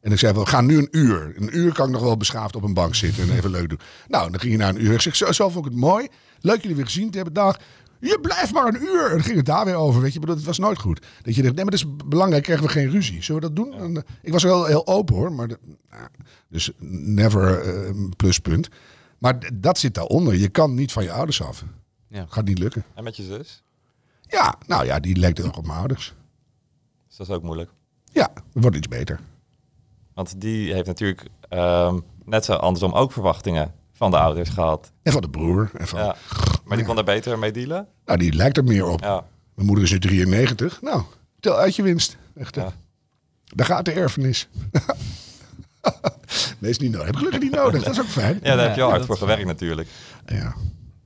En ik zei, we gaan nu een uur. Een uur kan ik nog wel beschaafd op een bank zitten en even leuk doen. Nou, dan ging je na een uur. Ik zeg, zo, zo vond ik het mooi. Leuk jullie weer gezien te hebben. Dag. Je blijft maar een uur. En dan ging het daar weer over. Weet je, maar dat was nooit goed. Dat je dacht, nee, maar dat is belangrijk. Krijgen we geen ruzie. Zullen we dat doen? En, eh, ik was wel heel open hoor. Maar de- nou, dus never eh, een pluspunt. Maar dat zit daaronder. Je kan niet van je ouders af. Ja. Gaat niet lukken. En met je zus? Ja, nou ja, die lijkt ook op mijn ouders. Dus dat is ook moeilijk. Ja, het wordt iets beter. Want die heeft natuurlijk ehm, net zo andersom ook verwachtingen van de ouders gehad. En van de broer. En van, Ja. Maar die kon er beter mee dealen. Nou, die lijkt er meer op. Ja. Mijn moeder is nu 93. Nou, tel uit je winst. Echt. Ja. Daar gaat de erfenis. nee, is niet nodig. Heb ik gelukkig niet nodig. Dat is ook fijn. Ja, daar heb je al Ja, hard voor gewerkt natuurlijk. Ja.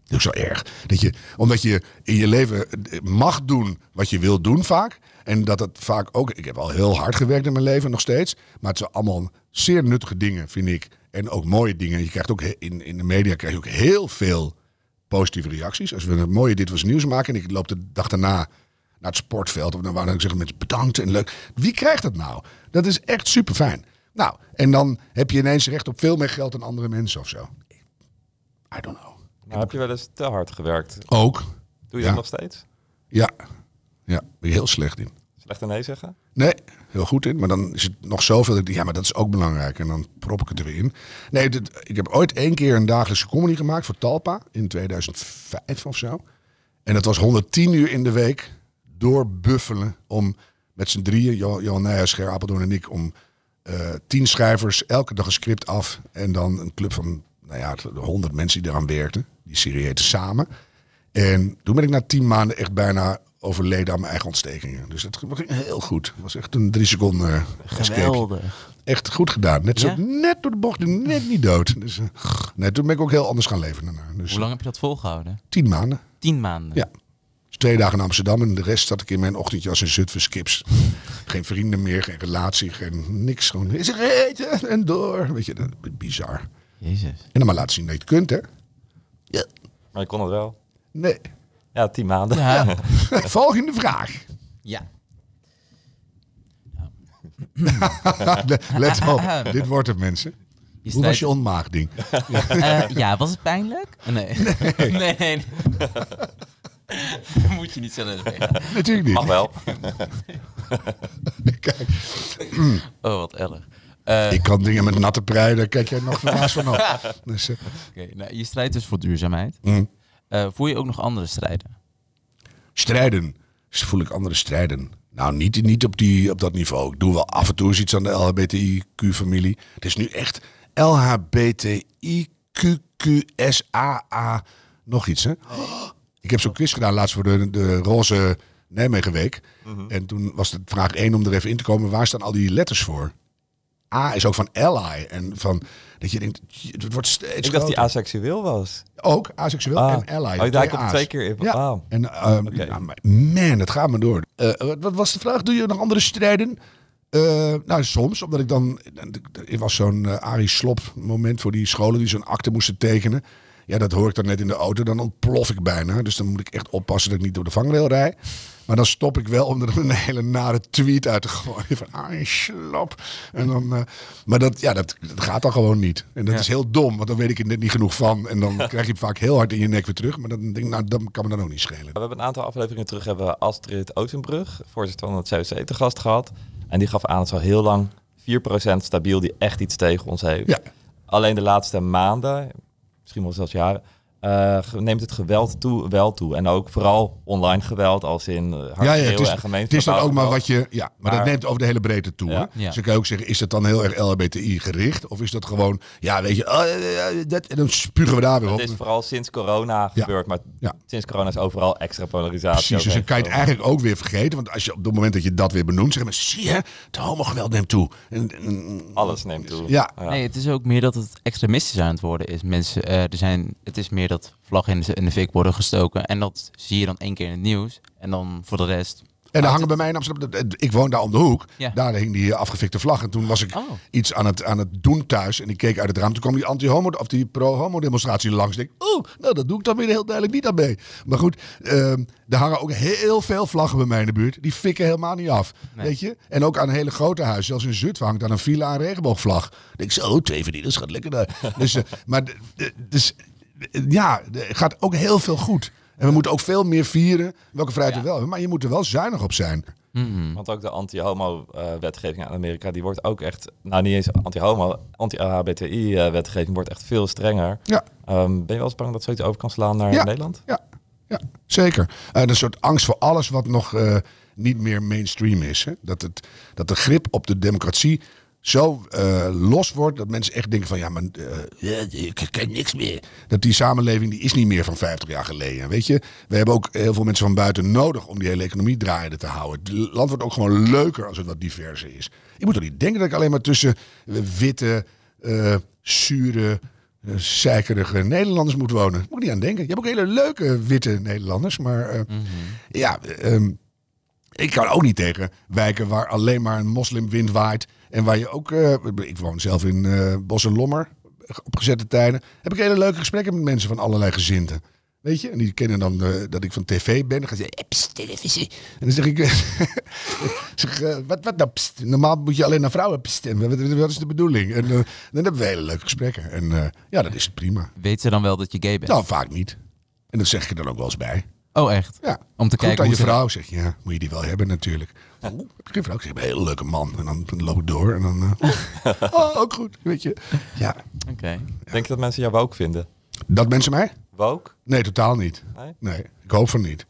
Dat is zo erg. Dat je, omdat je in je leven mag doen wat je wilt doen vaak. En dat het vaak ook... Ik heb al heel hard gewerkt in mijn leven, nog steeds. Maar het zijn allemaal zeer nuttige dingen, vind ik. En ook mooie dingen. Je krijgt ook in, in de media krijg je ook heel veel positieve reacties. Als we een mooie Dit Was Nieuws maken... en ik loop de dag daarna naar het sportveld... of dan waar ik zeggen mensen bedankt en leuk. Wie krijgt dat nou? Dat is echt super fijn. Nou, en dan heb je ineens recht op veel meer geld dan andere mensen of zo. I don't know. Nou, heb je wel eens te hard gewerkt? Ook. Doe je Ja. dat nog steeds? Ja. Ja, ben je heel slecht in. Een nee zeggen? Nee, heel goed in. Maar dan is het nog zoveel. Dat ja, maar dat is ook belangrijk. En dan prop ik het er weer in. Nee, dit- ik heb ooit één keer een dagelijkse comedy gemaakt voor Talpa. In 2005 of zo. En dat was 110 uur in de week. Doorbuffelen om met z'n drieën, Jo- Johan Nijhuis, Ger Apeldoorn en ik, om eh, tien schrijvers, elke dag een script af. En dan een club van, nou ja, 100 mensen die eraan werkten. Die serie heette Samen. En toen ben ik na tien maanden echt bijna overleden aan mijn eigen ontstekingen. Dus het ging heel goed. Het was echt een drie seconden eh, escape. Geweldig. Echt goed gedaan. Net, zo, Ja? net door de bocht, net niet dood. Dus, eh, nee, toen ben ik ook heel anders gaan leven daarna. Dus Hoe lang heb je dat volgehouden? tien maanden. Tien maanden. Ja. Dus twee dagen in Amsterdam en de rest zat ik in mijn ochtendje als een Zutphen skips. geen vrienden meer, geen relatie, geen niks. Gewoon is er eten en door. Weet je, dat, bizar. Jezus. En dan maar laten zien dat je het kunt, hè? Ja. Maar je kon het wel. Nee. Ja, tien maanden. Ja. Volgende vraag. ja. Le- Let op, dit wordt het, mensen. Je Hoe was je ontmaagding? Eh, ja, was het pijnlijk? Nee. Nee. nee, nee. Moet je niet zo zeggen. Natuurlijk niet. Mag wel. Kijk, Oh, wat erg. Eh, ik kan dingen met natte prei, daar kijk jij nog verbaasd van op. Dus, eh, oké, nou, je strijdt dus voor duurzaamheid. mm. Eh, voer je ook nog andere strijden? Strijden. Voel ik andere strijden. Nou, niet, niet op, die, op dat niveau. Ik doe wel af en toe eens iets aan de LHBTIQ-familie. Het is nu echt LHBTIQQSAA. Nog iets, hè? Ik heb zo'n quiz gedaan laatst voor de, de Roze Nijmegenweek. En toen was de vraag 1 om er even in te komen. Waar staan al die letters voor? A is ook van ally. En van, dat je denkt, het wordt steeds Ik dacht die asexueel was. Ook, asexueel Ah. en ally. Oh, daar komt twee keer in. Ja. En ehm, maar man, het gaat me door. Eh, wat, was de vraag? Doe je nog andere strijden? Eh, nou, soms, omdat ik dan... Er was zo'n eh, Arie Slop moment voor die scholen die zo'n akte moesten tekenen. Ja, dat hoor ik dan net in de auto. Dan ontplof ik bijna. Dus dan moet ik echt oppassen dat ik niet door de vangrail rij. Maar dan stop ik wel om er een hele nare tweet uit te gooien. Van Arie Slop. En dan, eh, maar dat, ja, dat, dat gaat dan gewoon niet. En dat Ja. is heel dom, want dan weet ik er net niet genoeg van. En dan krijg je het vaak heel hard in je nek weer terug. Maar dan denk ik, nou, dat kan me dan ook niet schelen. We hebben een aantal afleveringen terug hebben we Astrid Ozenbrug, voorzitter van het COC, te gast gehad. En die gaf aan dat ze al heel lang 4% stabiel die echt iets tegen ons heeft. Ja. Alleen de laatste maanden, misschien wel zelfs jaren, eh, neemt het geweld toe, wel toe. En ook vooral online geweld, als in uh, hard Ja, ja, het is, en het is dan ook maar wat je. Ja, maar, dat Maar- neemt over de hele breedte toe. Ja. Hè? Ja. Dus dan kan je ook zeggen: is dat dan heel erg LHBTI gericht? Of is dat gewoon, ja, weet je, eh, eh, dat, en dan spugen we daar weer op. Het is vooral sinds corona Ja. gebeurd, maar Ja. sinds corona is overal extra polarisatie. Precies, dus dan kan je het eigenlijk ook weer vergeten. Want als je op het moment dat je dat weer benoemt, zeggen mensen: zie je, het homogeweld neemt toe. En, en- Alles neemt toe. Ja. Nee, het is ook meer dat het extremistisch aan het worden is. Mensen, eh, er zijn, het is meer dat vlaggen in de, in de fik worden gestoken. En dat zie je dan één keer in het nieuws. En dan voor de rest En daar hangen bij mij in Amsterdam, ik woon daar om de hoek, Ja. daar hing die afgefikte vlag. En toen was ik Oh. iets aan het, aan het doen thuis en ik keek uit het raam. Toen kwam die anti-homo, of die pro-homo demonstratie langs. Ik denk, oh, nou dat doe ik dan weer heel duidelijk niet aan mee. Maar goed, ehm er hangen ook heel veel vlaggen bij mij in de buurt. Die fikken helemaal niet af, Nee. weet je. En ook aan een hele grote huis, zelfs in Zutphen hangt aan een villa een regenboogvlag. Ik denk zo, twee verdieners, gaat lekker daar. dus, eh, maar dus, eh, ja, er gaat ook heel veel goed. En we moeten ook veel meer vieren welke vrijheid we wel hebben. Maar je moet er wel zuinig op zijn. Mhm. Want ook de anti-homo-wetgeving aan Amerika, die wordt ook echt, nou niet eens anti-homo, anti-LHBTI-wetgeving wordt echt veel strenger. Ja. Ehm, ben je wel eens bang dat zoiets over kan slaan naar Ja. Nederland? Ja, ja zeker. Eh, een soort angst voor alles wat nog eh, niet meer mainstream is. Hè? Dat, het, dat de grip op de democratie zo eh, los wordt dat mensen echt denken van ja, maar eh, ik ken niks meer. Dat die samenleving die is niet meer van 50 jaar geleden. Weet je, we hebben ook heel veel mensen van buiten nodig om die hele economie draaiende te houden. Het land wordt ook gewoon leuker als het wat diverser is. Ik moet toch niet denken dat ik alleen maar tussen eh, witte, eh zure, zeikerige Nederlanders moet wonen. Moet ik niet aan denken. Je hebt ook hele leuke witte Nederlanders, maar eh, ja, ehm, ik kan ook niet tegen wijken waar alleen maar een moslimwind waait. En waar je ook, eh, ik woon zelf in eh Bos en Lommer op gezette tijden. Heb ik hele leuke gesprekken met mensen van allerlei gezinten. Weet je? En die kennen dan eh, dat ik van tv ben. Dan gaan ze zeggen, pst, televisie. En dan zeg ik, zeg, wat, wat nou, pst? Normaal moet je alleen naar vrouwen pst. En wat, is de bedoeling? En dan hebben we hele leuke gesprekken. En ja, dat is prima. Weet ze dan wel dat je gay bent? Nou, vaak niet. En dat zeg ik er dan ook wel eens bij. Oh, echt? Ja. Om te Goed kijken aan hoe je ze- vrouw zeg je, ja, moet je die wel hebben natuurlijk. Oeh, je geen vrouw? Ik zeg, een hele leuke man. En dan loop ik door en dan... eh, oh, ook goed, weet je. Ja, Oké. Denk je dat mensen jou woke vinden? dat mensen mij? Woke? Nee, totaal niet. Nee? Nee, ik hoop van niet.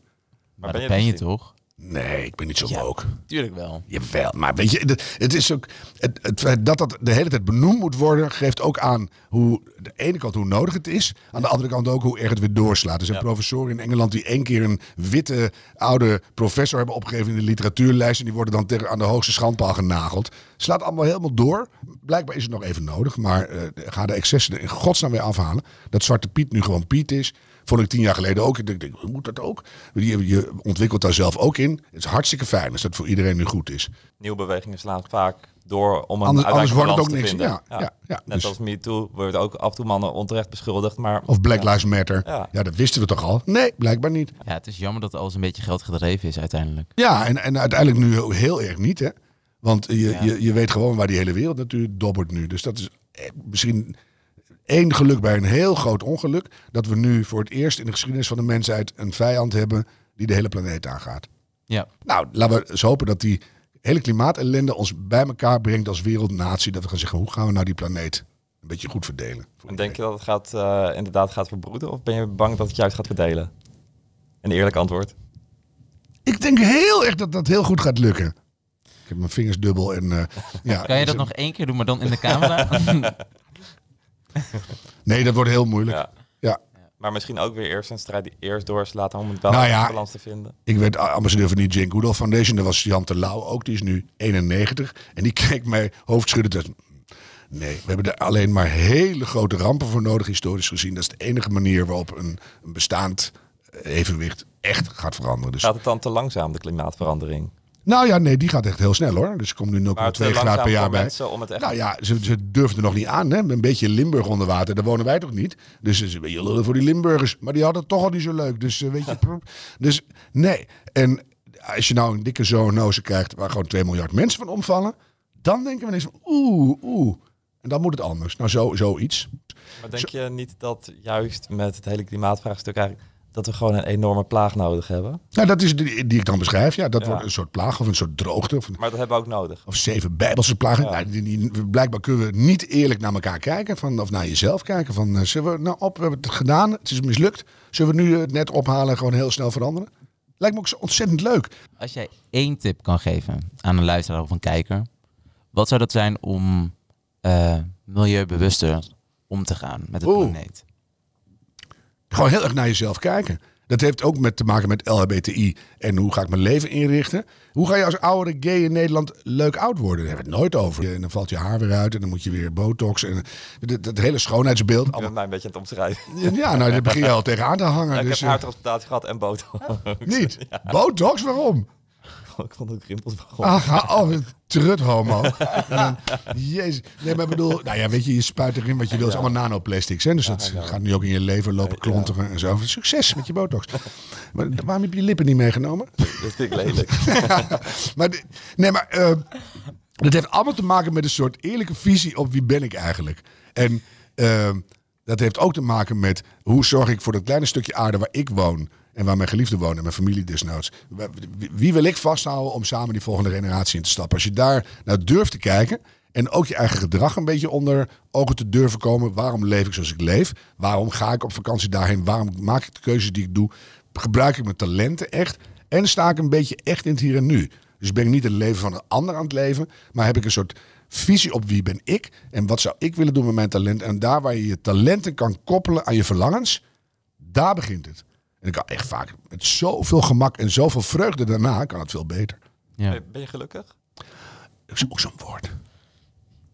Maar ben dat je ben je misschien? toch? Nee, ik ben niet zo Ja. woke. Tuurlijk wel. Jawel, maar weet je, het, is ook. Het, het feit dat dat de hele tijd benoemd moet worden, geeft ook aan hoe. De ene kant hoe nodig het is, aan de andere kant ook hoe erg het weer doorslaat. Er zijn Ja. professoren in Engeland die één keer een witte oude professor hebben opgegeven in de literatuurlijst. En die worden dan tegen, aan de hoogste schandpaal genageld. Slaat allemaal helemaal door. Blijkbaar is het nog even nodig, maar eh, ga de excessen er in godsnaam weer afhalen. Dat Zwarte Piet nu gewoon Piet is. Vond ik tien jaar geleden ook. Ik denk, denk, hoe moet dat ook? Je, je ontwikkelt daar zelf ook in. Het is hartstikke fijn als dat voor iedereen nu goed is. Nieuwe bewegingen slaan vaak door om een Anders- anders wordt het ook niks. te vinden. Ja, ja, ja. Net Dus- als MeToo wordt ook af en toe mannen onterecht beschuldigd, maar... Of Black Ja. Lives Matter. Ja. Ja. dat wisten we toch al? Nee, blijkbaar niet. Ja, het is jammer dat alles een beetje geld gedreven is uiteindelijk. Ja, en, en uiteindelijk nu heel, heel erg niet, hè? Want je, Ja. je, je weet gewoon waar die hele wereld natuurlijk dobbert nu. Dus dat is eh, misschien één geluk bij een heel groot ongeluk. Dat we nu voor het eerst in de geschiedenis van de mensheid een vijand hebben die de hele planeet aangaat. Ja. Nou, laten we eens hopen dat die hele klimaatellende ons bij elkaar brengt als wereldnatie. Dat we gaan zeggen, hoe gaan we nou die planeet een beetje goed verdelen? En denk je dat het gaat, eh, inderdaad gaat verbroeden? Of ben je bang dat het juist gaat verdelen? Een eerlijk antwoord. Ik denk heel erg dat dat heel goed gaat lukken. Ik heb mijn vingers dubbel en eh, ja. Kan je dat nog één keer doen, maar dan in de camera? Nee, dat wordt heel moeilijk. Ja. Ja. Maar misschien ook weer eerst een strijd die eerst doorslaat om het wel Nou in ja. balans te vinden. Ik werd ambassadeur van die Jane Goodall Foundation. Dat was Jan Terlouw ook. Die is nu 91. En die keek mij hoofdschuddend. Nee, we hebben er alleen maar hele grote rampen voor nodig, historisch gezien. Dat is de enige manier waarop een, een bestaand evenwicht echt gaat veranderen. Dus, Gaat het dan te langzaam, de klimaatverandering? Nou ja, nee, die gaat echt heel snel hoor. Dus er komt nu 0,2 Maar te graden per jaar bij. mensen om het echt... Nou ja, ze, ze durfden er nog niet aan. Hè? Een beetje Limburg onder water, daar wonen wij toch niet. Dus ze lullen voor die Limburgers. Maar die hadden het toch al niet zo leuk. Dus eh, weet je, dus nee. En als je nou een dikke zoonose krijgt waar gewoon 2 miljard mensen van omvallen, dan denken we ineens van oeh, oeh. En dan moet het anders. Nou, zo, zoiets. Maar denk je niet dat juist met het hele klimaatvraagstuk eigenlijk... dat we gewoon een enorme plaag nodig hebben? Nou, dat is die, die ik dan beschrijf. Ja, dat Ja. wordt een soort plaag of een soort droogte. Of, een- Maar dat hebben we ook nodig. of zeven bijbelse plagen. Ja. Nou, die, die- blijkbaar kunnen we niet eerlijk naar elkaar kijken. Van, of naar jezelf kijken. Van, eh, zullen we nou op, we hebben het gedaan. Het is mislukt. Zullen we nu het net ophalen en gewoon heel snel veranderen? Lijkt me ook zo ontzettend leuk. Als jij één tip kan geven aan een luisteraar of een kijker, wat zou dat zijn om eh, milieubewuster om te gaan met het Oeh. planeet? Gewoon heel erg naar jezelf kijken. Dat heeft ook met te maken met LHBTI en hoe ga ik mijn leven inrichten. Hoe ga je als oudere gay in Nederland leuk oud worden? Daar hebben we het nooit over. En dan valt je haar weer uit en dan moet je weer botox. En dat, hele schoonheidsbeeld. Ik ben Allemaal. mij een beetje aan het omschrijven. Ja, nou, daar begin je al tegenaan te hangen. Ja, ik dus, heb eh, haartransplantatie gehad en botox. niet. Botox, waarom? ik vond ook rimpels begonnen. Ah, ga- oh, trut homo. En dan, jezus. Nee, maar ik bedoel, nou ja, weet je, je spuit erin wat je wil. Het is allemaal nanoplastics. Hè? Dus dat gaat nu ook in je lever lopen klonteren en zo. Succes met je botox. Maar waarom heb je je lippen niet meegenomen? Dat vind ik lelijk. maar, nee, maar eh, dat heeft allemaal te maken met een soort eerlijke visie op wie ben ik eigenlijk. En eh, dat heeft ook te maken met hoe zorg ik voor dat kleine stukje aarde waar ik woon. En waar mijn geliefde wonen en mijn familie desnoods. Wie wil ik vasthouden om samen die volgende generatie in te stappen? Als je daar naar durft te kijken. En ook je eigen gedrag een beetje onder ogen te durven komen. Waarom leef ik zoals ik leef? Waarom ga ik op vakantie daarheen? Waarom maak ik de keuzes die ik doe? Gebruik ik mijn talenten echt? En sta ik een beetje echt in het hier en nu? Dus ben ik niet het leven van een ander aan het leven. Maar heb ik een soort visie op wie ben ik? En wat zou ik willen doen met mijn talent? En daar waar je je talenten kan koppelen aan je verlangens. Daar begint het. En ik kan echt vaak met zoveel gemak en zoveel vreugde daarna kan het veel beter. Ja. Ben je gelukkig? Dat is ook zo'n woord.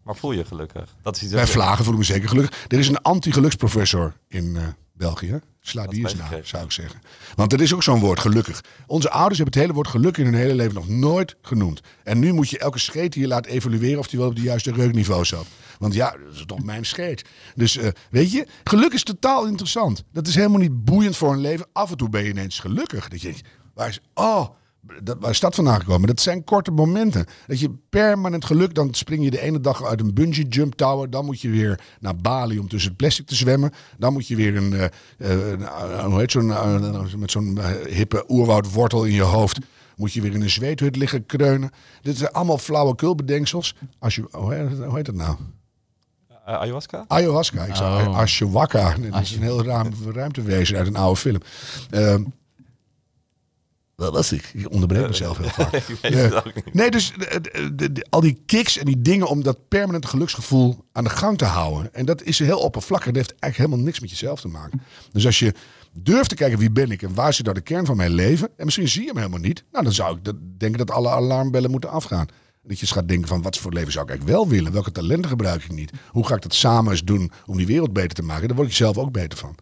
Maar voel je gelukkig? Dat is iets Bij vlagen voel ik me zeker gelukkig. Er is een anti-geluksprofessor in eh, België. Sla die eens na, zou ik zeggen. Want er is ook zo'n woord, gelukkig. Onze ouders hebben het hele woord geluk in hun hele leven nog nooit genoemd. En nu moet je elke scheet die je laat evalueren of die wel op de juiste reukniveau zat. Want ja, dat is toch mijn scheet. Dus eh, weet je, geluk is totaal interessant. Dat is helemaal niet boeiend voor een leven. Af en toe ben je ineens gelukkig. Dat je waar is, oh, dat, waar is dat vandaan gekomen? Dat zijn korte momenten. Dat je permanent geluk, dan spring je de ene dag uit een bungee jump tower. Dan moet je weer naar Bali om tussen het plastic te zwemmen. Dan moet je weer een, eh, eh, hoe heet zo'n, met zo'n hippe oerwoudwortel in je hoofd. Moet je weer in een zweethut liggen kreunen. Dit zijn allemaal flauwekulbedenksels. Als je, hoe heet dat nou? Eh, ayahuasca? Ayahuasca. Ik zou Oh. Ashwaka. Dat is een heel ruim, ruimtewezen uit een oude film. Ehm wat was ik? Ik onderbreek mezelf heel vaak. Nee, dus de- de- de- de- al die kicks en die dingen om dat permanente geluksgevoel aan de gang te houden. En dat is heel oppervlakkig. Dat heeft eigenlijk helemaal niks met jezelf te maken. Dus als je durft te kijken wie ben ik en waar zit nou de kern van mijn leven. En misschien zie je hem helemaal niet. Nou, dan zou ik dat- denken dat alle alarmbellen moeten afgaan. Dat je eens gaat denken van wat voor leven zou ik eigenlijk wel willen? Welke talenten gebruik ik niet? Hoe ga ik dat samen eens doen om die wereld beter te maken? Daar word ik zelf ook beter van.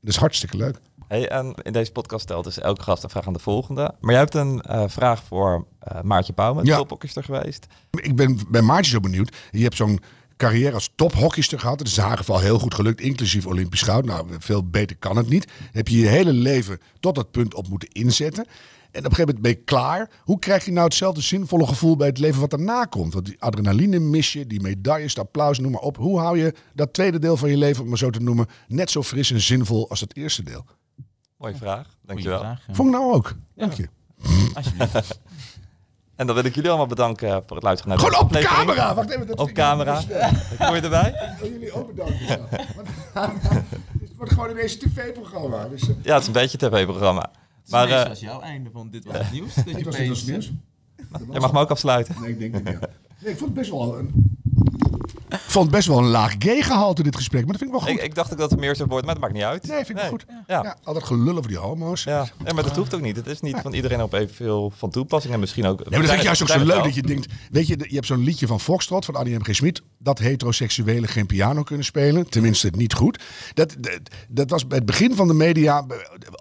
Dat is hartstikke leuk. Hey, en in deze podcast stelt dus elke gast een vraag aan de volgende. Maar jij hebt een eh, vraag voor eh, Maartje Bouwman, Ja. geweest. Ik ben bij Maartje zo benieuwd. Je hebt zo'n carrière als tophockeyster gehad. Dat is in haar geval heel goed gelukt, inclusief Olympisch goud. Nou, veel beter kan het niet. Heb je je hele leven tot dat punt op moeten inzetten. En op een gegeven moment ben je klaar. Hoe krijg je nou hetzelfde zinvolle gevoel bij het leven wat daarna komt? Want die adrenaline mis je, die medailles, het applaus, noem maar op. Hoe hou je dat tweede deel van je leven, om het maar zo te noemen, net zo fris en zinvol als het eerste deel? Mooie vraag, Goeie dankjewel. vraag, ja. Vond ik nou ook. Dank je. En dan wil ik jullie allemaal bedanken voor het luisteren naar Gewoon op aflevering. camera! Wacht even. dat Op camera. hoor je erbij? Ik wil jullie ook bedanken. Het wordt gewoon ineens een tv-programma. Dus, eh, Ja, het is een beetje een tv-programma. Maar Maar, eh, was jouw einde van dit was het nieuws. Dat je ik was als opeens- nieuws. je mag me ook afsluiten. Nee, ik denk het niet. ja. Nee, ik vond het best wel een... Ik vond best wel een laag gay-gehalte dit gesprek, maar dat vind ik wel goed. Ik, ik dacht ook dat het meer zou worden, maar dat maakt niet uit. nee, vind ik wel goed. Ja. Ja. altijd gelul over die homo's. Ja. ja, maar dat hoeft ook niet. Het is niet van iedereen op evenveel van toepassing. En misschien ook... Nee, maar dat vind ik juist ook zo leuk dat je denkt... Weet je, je hebt zo'n liedje van Foxtrot, van Annie M. G. Schmid... dat heteroseksuelen geen piano kunnen spelen. Tenminste, niet goed. Dat, dat, dat was bij het begin van de media...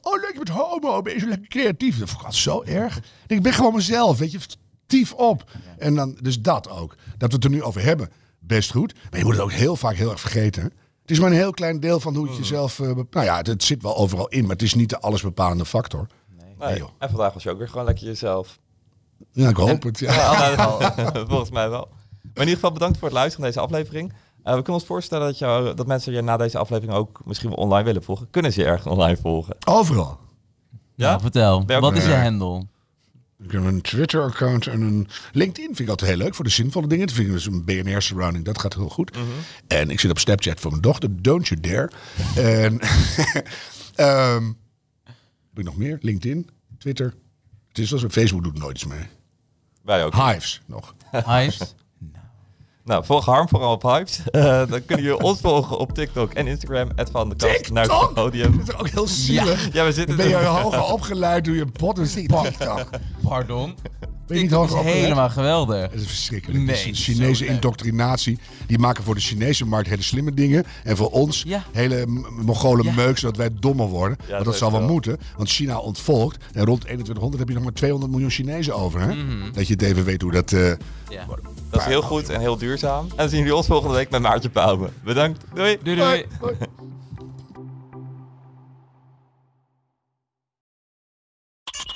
Oh, leuk, je bent homo, ben je zo lekker creatief. Dat altijd zo erg. Ik ben gewoon mezelf, weet je. Tief op. En dan, dus dat ook. Dat we het er nu over hebben, best goed. Maar je moet het ook heel vaak heel erg vergeten. Het is maar een heel klein deel van hoe je jezelf... eh, nou ja, het, het zit wel overal in, maar het is niet de allesbepalende factor. Nee. joh. En vandaag was je ook weer gewoon lekker jezelf. Ja, ik hoop het. Ja. Ja, nou, volgens mij wel. Maar in ieder geval bedankt voor het luisteren naar deze aflevering. Eh, we kunnen ons voorstellen dat, jou, dat mensen je na deze aflevering ook misschien wel online willen volgen. Kunnen ze je ergens online volgen? Overal. Ja? Nou, vertel. Wat is je handle? Ik heb een Twitter-account en een LinkedIn. Vind ik altijd heel leuk voor de zinvolle dingen. Dat vind ik dus een BNR-surrounding. Dat gaat heel goed. En ik zit op Snapchat voor mijn dochter. Don't you dare. en ehm heb ik nog meer? LinkedIn, Twitter. Het is zo. Facebook doet nooit iets mee. Wij ook. Hives nog. Hives. Nou, volg Harm vooral op Hypes. Eh, dan kunnen jullie ons volgen op TikTok en Instagram. Het van de kast naar het podium. Dat is ook heel zielig. Ja, we zitten ben je er- hoger opgeleid, doe je pot en TikTok. Pardon. Je niet is helemaal geweldig. Het is verschrikkelijk. Nee, Het is een het is Chinese indoctrinatie. Die maken voor de Chinese markt hele slimme dingen. En voor ons Ja. hele Mongolen Ja. meuk, zodat wij dommer worden. dat Want dat zal wel wel. moeten. Want China ontvolkt. En rond 2100 heb je nog maar 200 miljoen Chinezen over. Hè? Dat je het even weet hoe dat... eh, Ja. Dat is heel goed en heel duurzaam. En dan zien jullie ons volgende week met Maartje Pauwen. Bedankt. Doei. Doei doei.